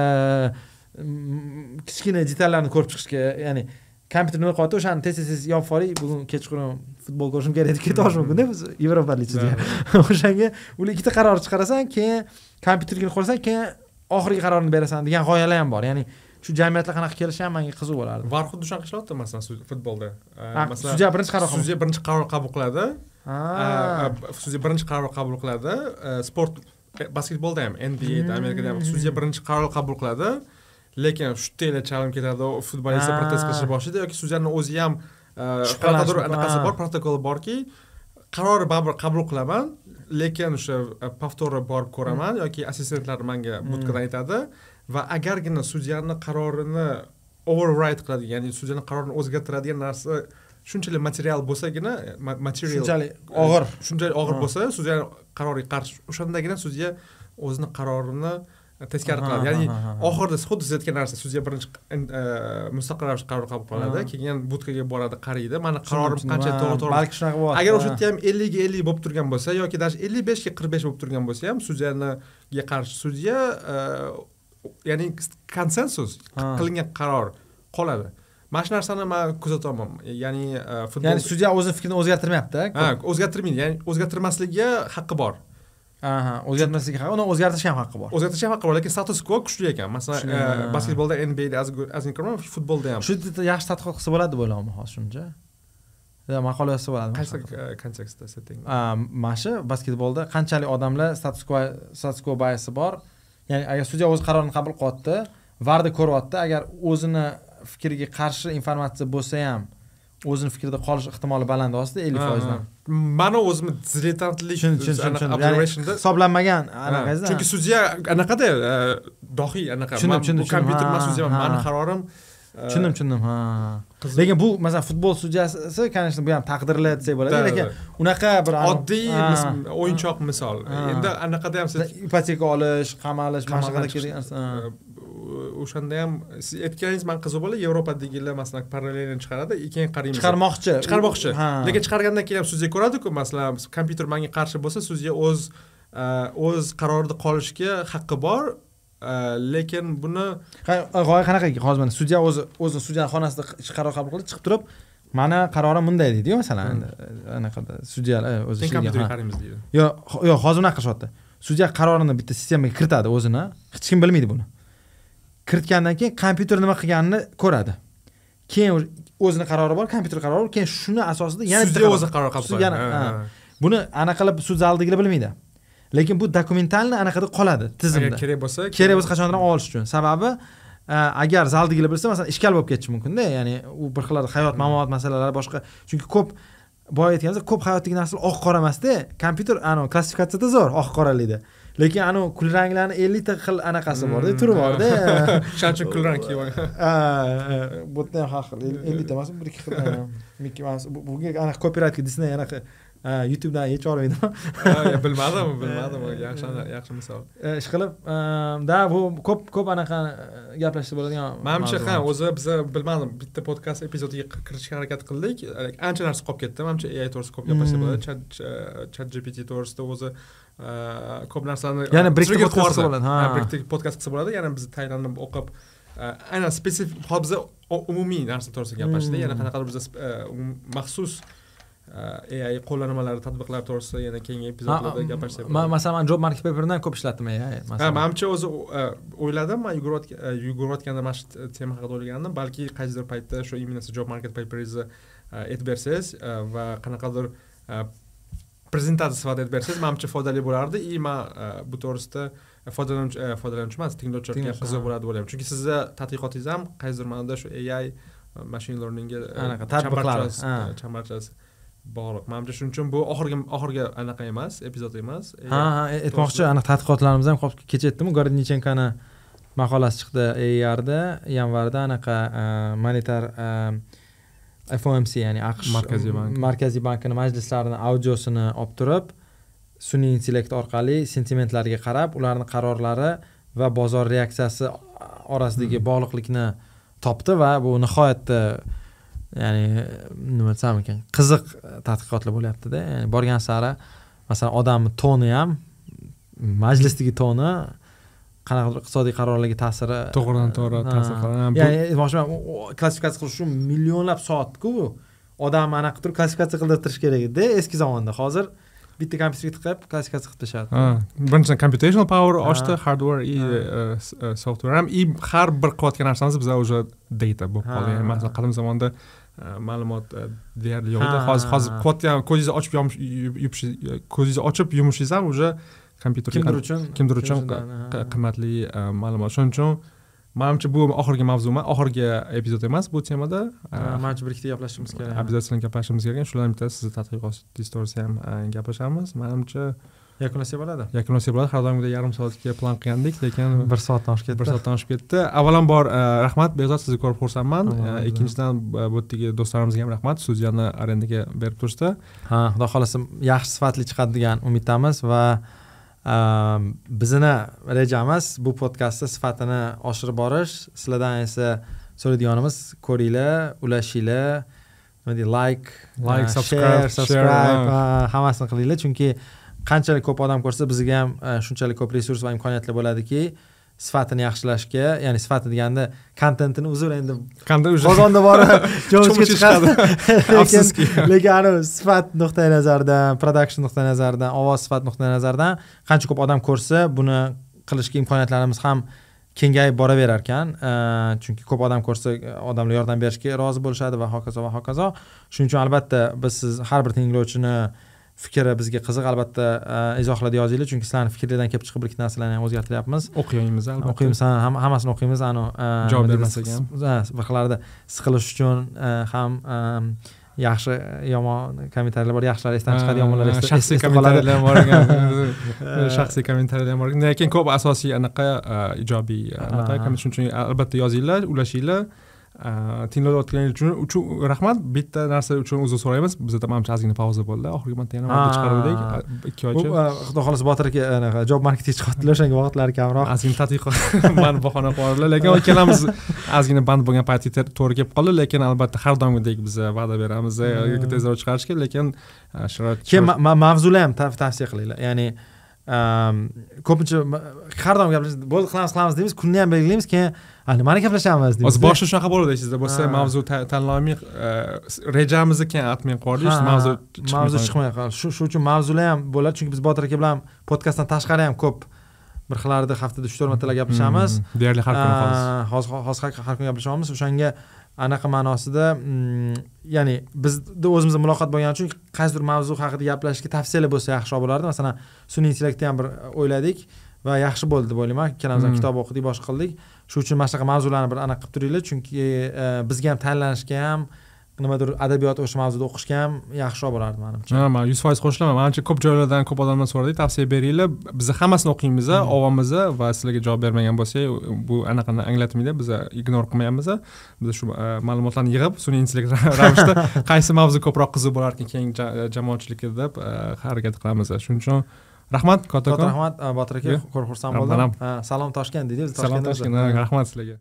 kichkina detallarni ko'rib chiqishga ya'ni kompyuter nima qilyapti o'shani tez tez tez yopib olay bugun kechqurun futbol ko'rishim kerak deb keta olishi mumkinda biz yevropalik sudya o'shanga ular ikkita qaror chiqarasan keyin kompyuterga qo'yasan keyin oxirgi qarorini berasan degan g'oyalar ham bor. Ya'ni shu jamiyatlar qanaqa kelishi ham manga qiziq bo'lardi. Var xuddi shunaqa ishlayapti masalan futbolda. Masalan sudya birinchi qaror sudya birinchi qaror qabul qiladi. Uh, sudya birinchi qaror qabul qiladi. Sport e, basketbolda ham nba amerikada ham sudya birinchi qaror qabul qiladi. Lekin shutda chalinib ketadi futbolistlar Ah. protest qilishni boshlaydi yoki sudyani o'zi ham qanaqadir mumkin. anaqasi bor protokoli borki qarorni baribir qabul qilaman. Lekin o'sha повторно borib ko'raman yoki assistentlar manga budkadan aytadi va agargina sudyani qarorini override qiladigan ya'ni sudyani qarorini o'zgartiradigan narsa shunchalik material bo'lsagina ma- material shunchalik og'ir. shunchalik og'ir bo'lsa sudya qaroriga qarshi o'shandagina sudya o'zini qarorini teskari qiladi. ya'ni oxirida xuddi siz aytgan narsa sudya birinchi e, mustaqil ravishda qaror qabul qiladi keyin budkaga boradi qaraydi mani qarorim qancha ha, to'g'ri to'g'ri. balki shunaqa bo'lyapti agar ha. o'sha yerda ham ellikga ellik bo'lib turgan bo'lsa yoki даже ellik beshga qirq besh bo'lib turgan bo'lsa ham sudyaniga qarshi sudya e, ya'ni konsensus qilingan qaror qoladi. Mana shu narsani man kuzatyapman ya'ni e, futbol ya'ni sudya o'zini fikrini o'zgartirmayapti ha o'zgartirmaydi. Ya'ni o'zgartirmasligiga haqqi bor. Aha o'zgartmaslikka haqqi uni o'zgartirishga ham haqqi bor. O'zgartirishga haqqi bor lekin status quo kuchli ekan. Masalan e, basketbolda nbada azin futbolda ham. Shu yaxshi tadqiqot qilsa bo'ladi deb o'ylayapman hozir shuncha? Maqola yozsa bo'ladi qaysi kontekstda setting? Mana shu basketbolda qanchalik odamlar status quo status quo bayasi bor ya'ni agar sudya o'z qarorini qabul qilyapti varda ko'ryapti. Agar o'zini fikriga qarshi informatsiya bo'lsa ham o'zini fikrida qolish ehtimoli baland ostida ellik foizdan. Mani o'zimni diletantlik hisoblanmagan Ha, anaqasida chunki sudya anaqada dohiy anaqa. Tushundim, man tushundim, kompyuter tushundim. emas Ha, sudya ha. mani qarorim tushundim tushundim ha. lekin bu masalan futbol sudyasi конечно bu ham taqdirli desak bo'ladi lekin unaqa bir oddiy o'yinchoq misol. Endi anaqada ham siz ipoteka olish qamalish mana shunaqa kerak narsa ha. o'shanda ham siz aytganingiz man qiziq bo'ladi yevropadagilar masalan parallelni chiqaradi keyin qaraymiz chiqarmoqchi. Chiqarmoqchi. Lekin chiqargandan keyin ham sudya ko'radiku masalan kompyuter manga qarshi bo'lsa sudya o'z o'z qarorida qolishga haqqi bor lekin buni Qa- g'oya qanaqa hozir mana sudya o'zi o'zi sudyani xonasida qaror qabul qilib chiqib turib mani qarorim bunday deydiyu masalan endi anaqada sudyalar e, o'zi ishlagan, kompyuterga qaraymiz deydi. Yo'q yo'q hozir unaqa qilishyapti sudya qarorini bitta sistemaga kiritadi o'zini. Hech kim bilmaydi buni. Kiritgandan keyin kompyuter nima qilganini ko'radi. Keyin o'z- o'zini qarori bor kompyuter qarori bor. Keyin shuni asosida yana bitta sudya o'zi qaror qabul qiladi. buni anaqalab sud zalidagilar bilmaydi lekin bu dokumentalniy anaqada qoladi agar tizimda kerak bo'lsa kerak bo'lsa qachondir olish uchun sababi e, agar zaldagilar bilsa masalan ishkal bo'lib ketishi mumkinda ya'ni u bir xil hayot mamot masalalari boshqa chunki ko'p boya aytganimizdek ko'p hayotdagi narsalar oq qora emasda kompyuter anavi klassifikatsiyada zo'r oq qoralikda lekin anavi kulranglarni ellikta xil anaqasi borda turi borda shuning uchun kulrang kiyib olgan bu yerda ham har xil El- ellikta emas bir ikki xil bunga anaqa kopiraytga disney anaqa youtubedan yechib olmaydi Ha, bilmadim bilmadim yaxshi yaxshi misol ish qilib e, da bu ko'p ko'p anaqa e, gaplashsa bo'ladigan manimcha ha o'zi biza bilmadim bitta podkast epizodiga kirishga harakat qildik ancha narsa qolib ketdi manimcha ai to'g'risida ko'p Mm. bo'ladi chat gpt to'g'risida o'zi e, ko'p narsani Yana podcast qilib qilsa bo'ladi, ha. yuborsa. birikta podkast qilsa bo'ladi yana biz tayyorlanib o'qib e, aynan spesifik hozir biza umumiy narsa to'g'risida gapirishdik Mm. yana qanaqadir biza e, um- maxsus e, ai qo'llanmalari tadbiqlar to'g'risida yana keyingi epizodlarda gapirsak ma- masalan man job market paperdan ko'p ishlatdim AI ha manimcha o'zi e, o'yladim man e, yugurayotganda mana shu tema haqida o'ylagandim balki qaysidir paytda shu именно job market paperingizni e, aytib bersangiz va qanaqadir prezentatsiya sifatida aytib bersangiz manimcha foydali bo'lardi. И man bu to'g'risida foydalanuvchi foydalanuvchi emas tinglovchilarga Tinglovchi, qiziq bo'ladi deb o'ylayman. Chunki sizni tadqiqotingiz ham qaysidir ma'noda shu ai e, machine learningga Anaqa, tadbiqlari, chambarchas- ha. e, chambarchas bog'liq. Manimcha shuning uchun bu oxirgi oxirgi anaqa emas epizod emas. Ha ha aytmoqchi aniq tadqiqotlarimiz ham kecha aytdimu gorodnichenkani maqolasi chiqdi ARda yanvarda anaqa e, monetar e, FOMC ya'ni aqsh Markaziy bank. markaziy bankini majlislarini audiosini olib turib sun'iy intellekt orqali sentimentlarga qarab ularni qarorlari va bozor reaksiyasi orasidagi bog'liqlikni topdi va bu nihoyatda ya'ni nima desam ekan qiziq tadqiqotlar bo'lyaptida. Ya'ni borgan sari masalan odamni toni ham majlisdagi toni qanaqadir iqtisodiy qarorlarga ta'siri to'g'ridan to'g'ri ta'sir qiladi. Ya'ni aytmoqchiman klassifikatsiya qilish uchun millionlab soatku bu odamni anaqa turib klassifikatsiya qildirib turish kerak edi eski zamonda. Hozir bitta kompyuterga tiqib klassifikatsiya qilib tashladi. Birinchidan computational power ochdi hardware и e, e, software. Ham и har bir qilayotgan narsamiz biza уже data bo'lib qoldi ya'ni masalan qadim zamonda ma'lumot e, deyarli yo'q edi. Ha. hozir hozir qilayotgan ko'zingizni ochib yomish- yubish- ko'zingizni ochib yumishingiz ham уже kompyuter kimdir uchun? Kimdir uchun qimmatli e, ma'lumot. Shuning uchun manimcha bu oxirgi mavzu emas oxirgi epizod emas bu temada. E, Ha, manimcha bir ikkita gaplashishimiz kerak обязательно gaplashishimiz kerak shularni bittasi sizni tadqiqotingiz to'g'risida ham e, gaplashamiz manimcha yakunlasak bo'ladi yakunlasak bo'ladi har doimgidek yarim soatga plan qilgandik lekin bir soatdan oshib ketdi. Bir soatdan oshib ketdi. Avvalambor e, rahmat. Behzod sizni ko'rib xursandman. E, ikkinchidan e, bu yerdagi do'stlarimizga ham rahmat. Studiyani arendaga berib turishdi. Ha xudo xohlasa yaxshi sifatli chiqadi degan umiddamiz va am, bizni rejamiz bu podkastni sifatini oshirib borish. Sizlardan esa so'raydiganimiz ko'ringlar ulashinglar. Nima deydi like Like, subscribe, subscribe ha. hammasini qilinglar. Chunki qanchalik ko'p odam ko'rsa bizga ham uh, shunchalik ko'p resurs va imkoniyatlar bo'ladiki sifatini yaxshilashga ya'ni sifati deganda kontentini uzr endi bozorda borib chiqadi. lekin lekin anavi sifat nuqtai nazaridan production nuqtai nazaridan ovoz sifat nuqtai nazaridan qancha ko'p odam ko'rsa buni qilishga imkoniyatlarimiz ham kengayib boraverar ekan Uh, chunki ko'p odam ko'rsa odamlar yordam berishga rozi bo'lishadi va hokazo va hokazo. Shuning uchun albatta biz siz har bir tinglovchini fikri bizga qiziq albatta uh, izohlarda yozinglar chunki sizlarni fikringlardan kelib chiqib bir ikki narsalarni ham o'zgartiryapmiz. O'qiymiz albatta. O'qiymiz ha, ham- hammasini o'qiymiz anu uh, Javob bermasak ham. s- ha, bir xillarda siqilish uchun uh, ham yaxshi yomon kommentariylar bor yaxshilar esdan chiqadi yomonlar esda- shaxsiy kommentariylar ham bor shaxsiy kommentariylar ham bor lekin ko'p asosiy anaqa e, ijobiy anaqa shuning uchun albatta yozinglar ulashinglar. E, tinglayotganingiz uchun uchun rahmat. Bitta narsa uchun uzr so'raymiz. Bizda manimcha ozgina pauza bo'ldi. Oxirgi marta yana marta chiqaruvdik. E, ikki oycha. Xudo xohlasa botir aka anaqa job marketga chiqyaptilar o'shanga vaqtlari kamroq. Ozgina tadqiqot band bahona qo'yadilar lekin ikkalamiz ozgina band bo'lgan payti ter- to'g'ri kelib qoldi. Lekin albatta har doimgidek biz va'da beramiz. E, Hmm. tezroq chiqarishga. Lekin e, sharoit keyin ma- ma- mavzular ham tav- tavsiya qilinglar. Ya'ni ko'pincha har doim gaplashamiz bo'ldi qilamiz qilamiz deymiz kunni ham belgilaymiz keyin "A, nimani gaplashamiz deymiz hozir boshida shunaqa bo'ladi sizda bo'lsa mavzu ta- tanlovmay e, rejamizni keyin qo'ydik Ha, mavzu mavzu chiqmay qoldi shu uchun mavzular ham bo'ladi chunki biz botir aka bilan podkastdan tashqari ham ko'p bir xillarda haftada uch to'rt martalar gaplashamiz deyarli har kuni hozir hozir har kuni gaplashyapmiz o'shanga anaqa ma'nosida mm, ya'ni bizni o'zimizda muloqot bo'lgani uchun qaysidir mavzu haqida gaplashishga tavsiyalar bo'lsa yaxshiroq bo'lardi. Masalan sun'iy intellektni ham bir o'yladik va yaxshi bo'ldi deb o'ylayman. Ikkalamiz ham kitob o'qidik boshqa qildik. Shu uchun mana shunaqa mavzularni bir anaqa qilib turinglar. Chunki e, bizga ham tanlanishga ham nimadir adabiyot o'sha mavzuda o'qishga ham yaxshiroq bo'lardi manimcha. Ha, man yuz foiz qo'shilaman. Manimcha ko'p joylardan ko'p odamdan so'radik tavsiya beringlar. Biz hammasini o'qiymiz Hmm. ovamiz va sizlarga javob bermagan bo'lsak bu anaqani anglatmaydi biz ignor qilmayapmiz biz shu e, ma'lumotlarni yig'ib sun'iy intellekt ravishda qaysi mavzu ko'proq qiziq bo'larkan keng ja- jamoatchilikka deb e, harakat qilamiz shuning uchun rahmat katta kattakon rahmat botir aka ko'rib xursand bo'ldim. salom toshkent deydi biz salom toshkent rahmat sizlarga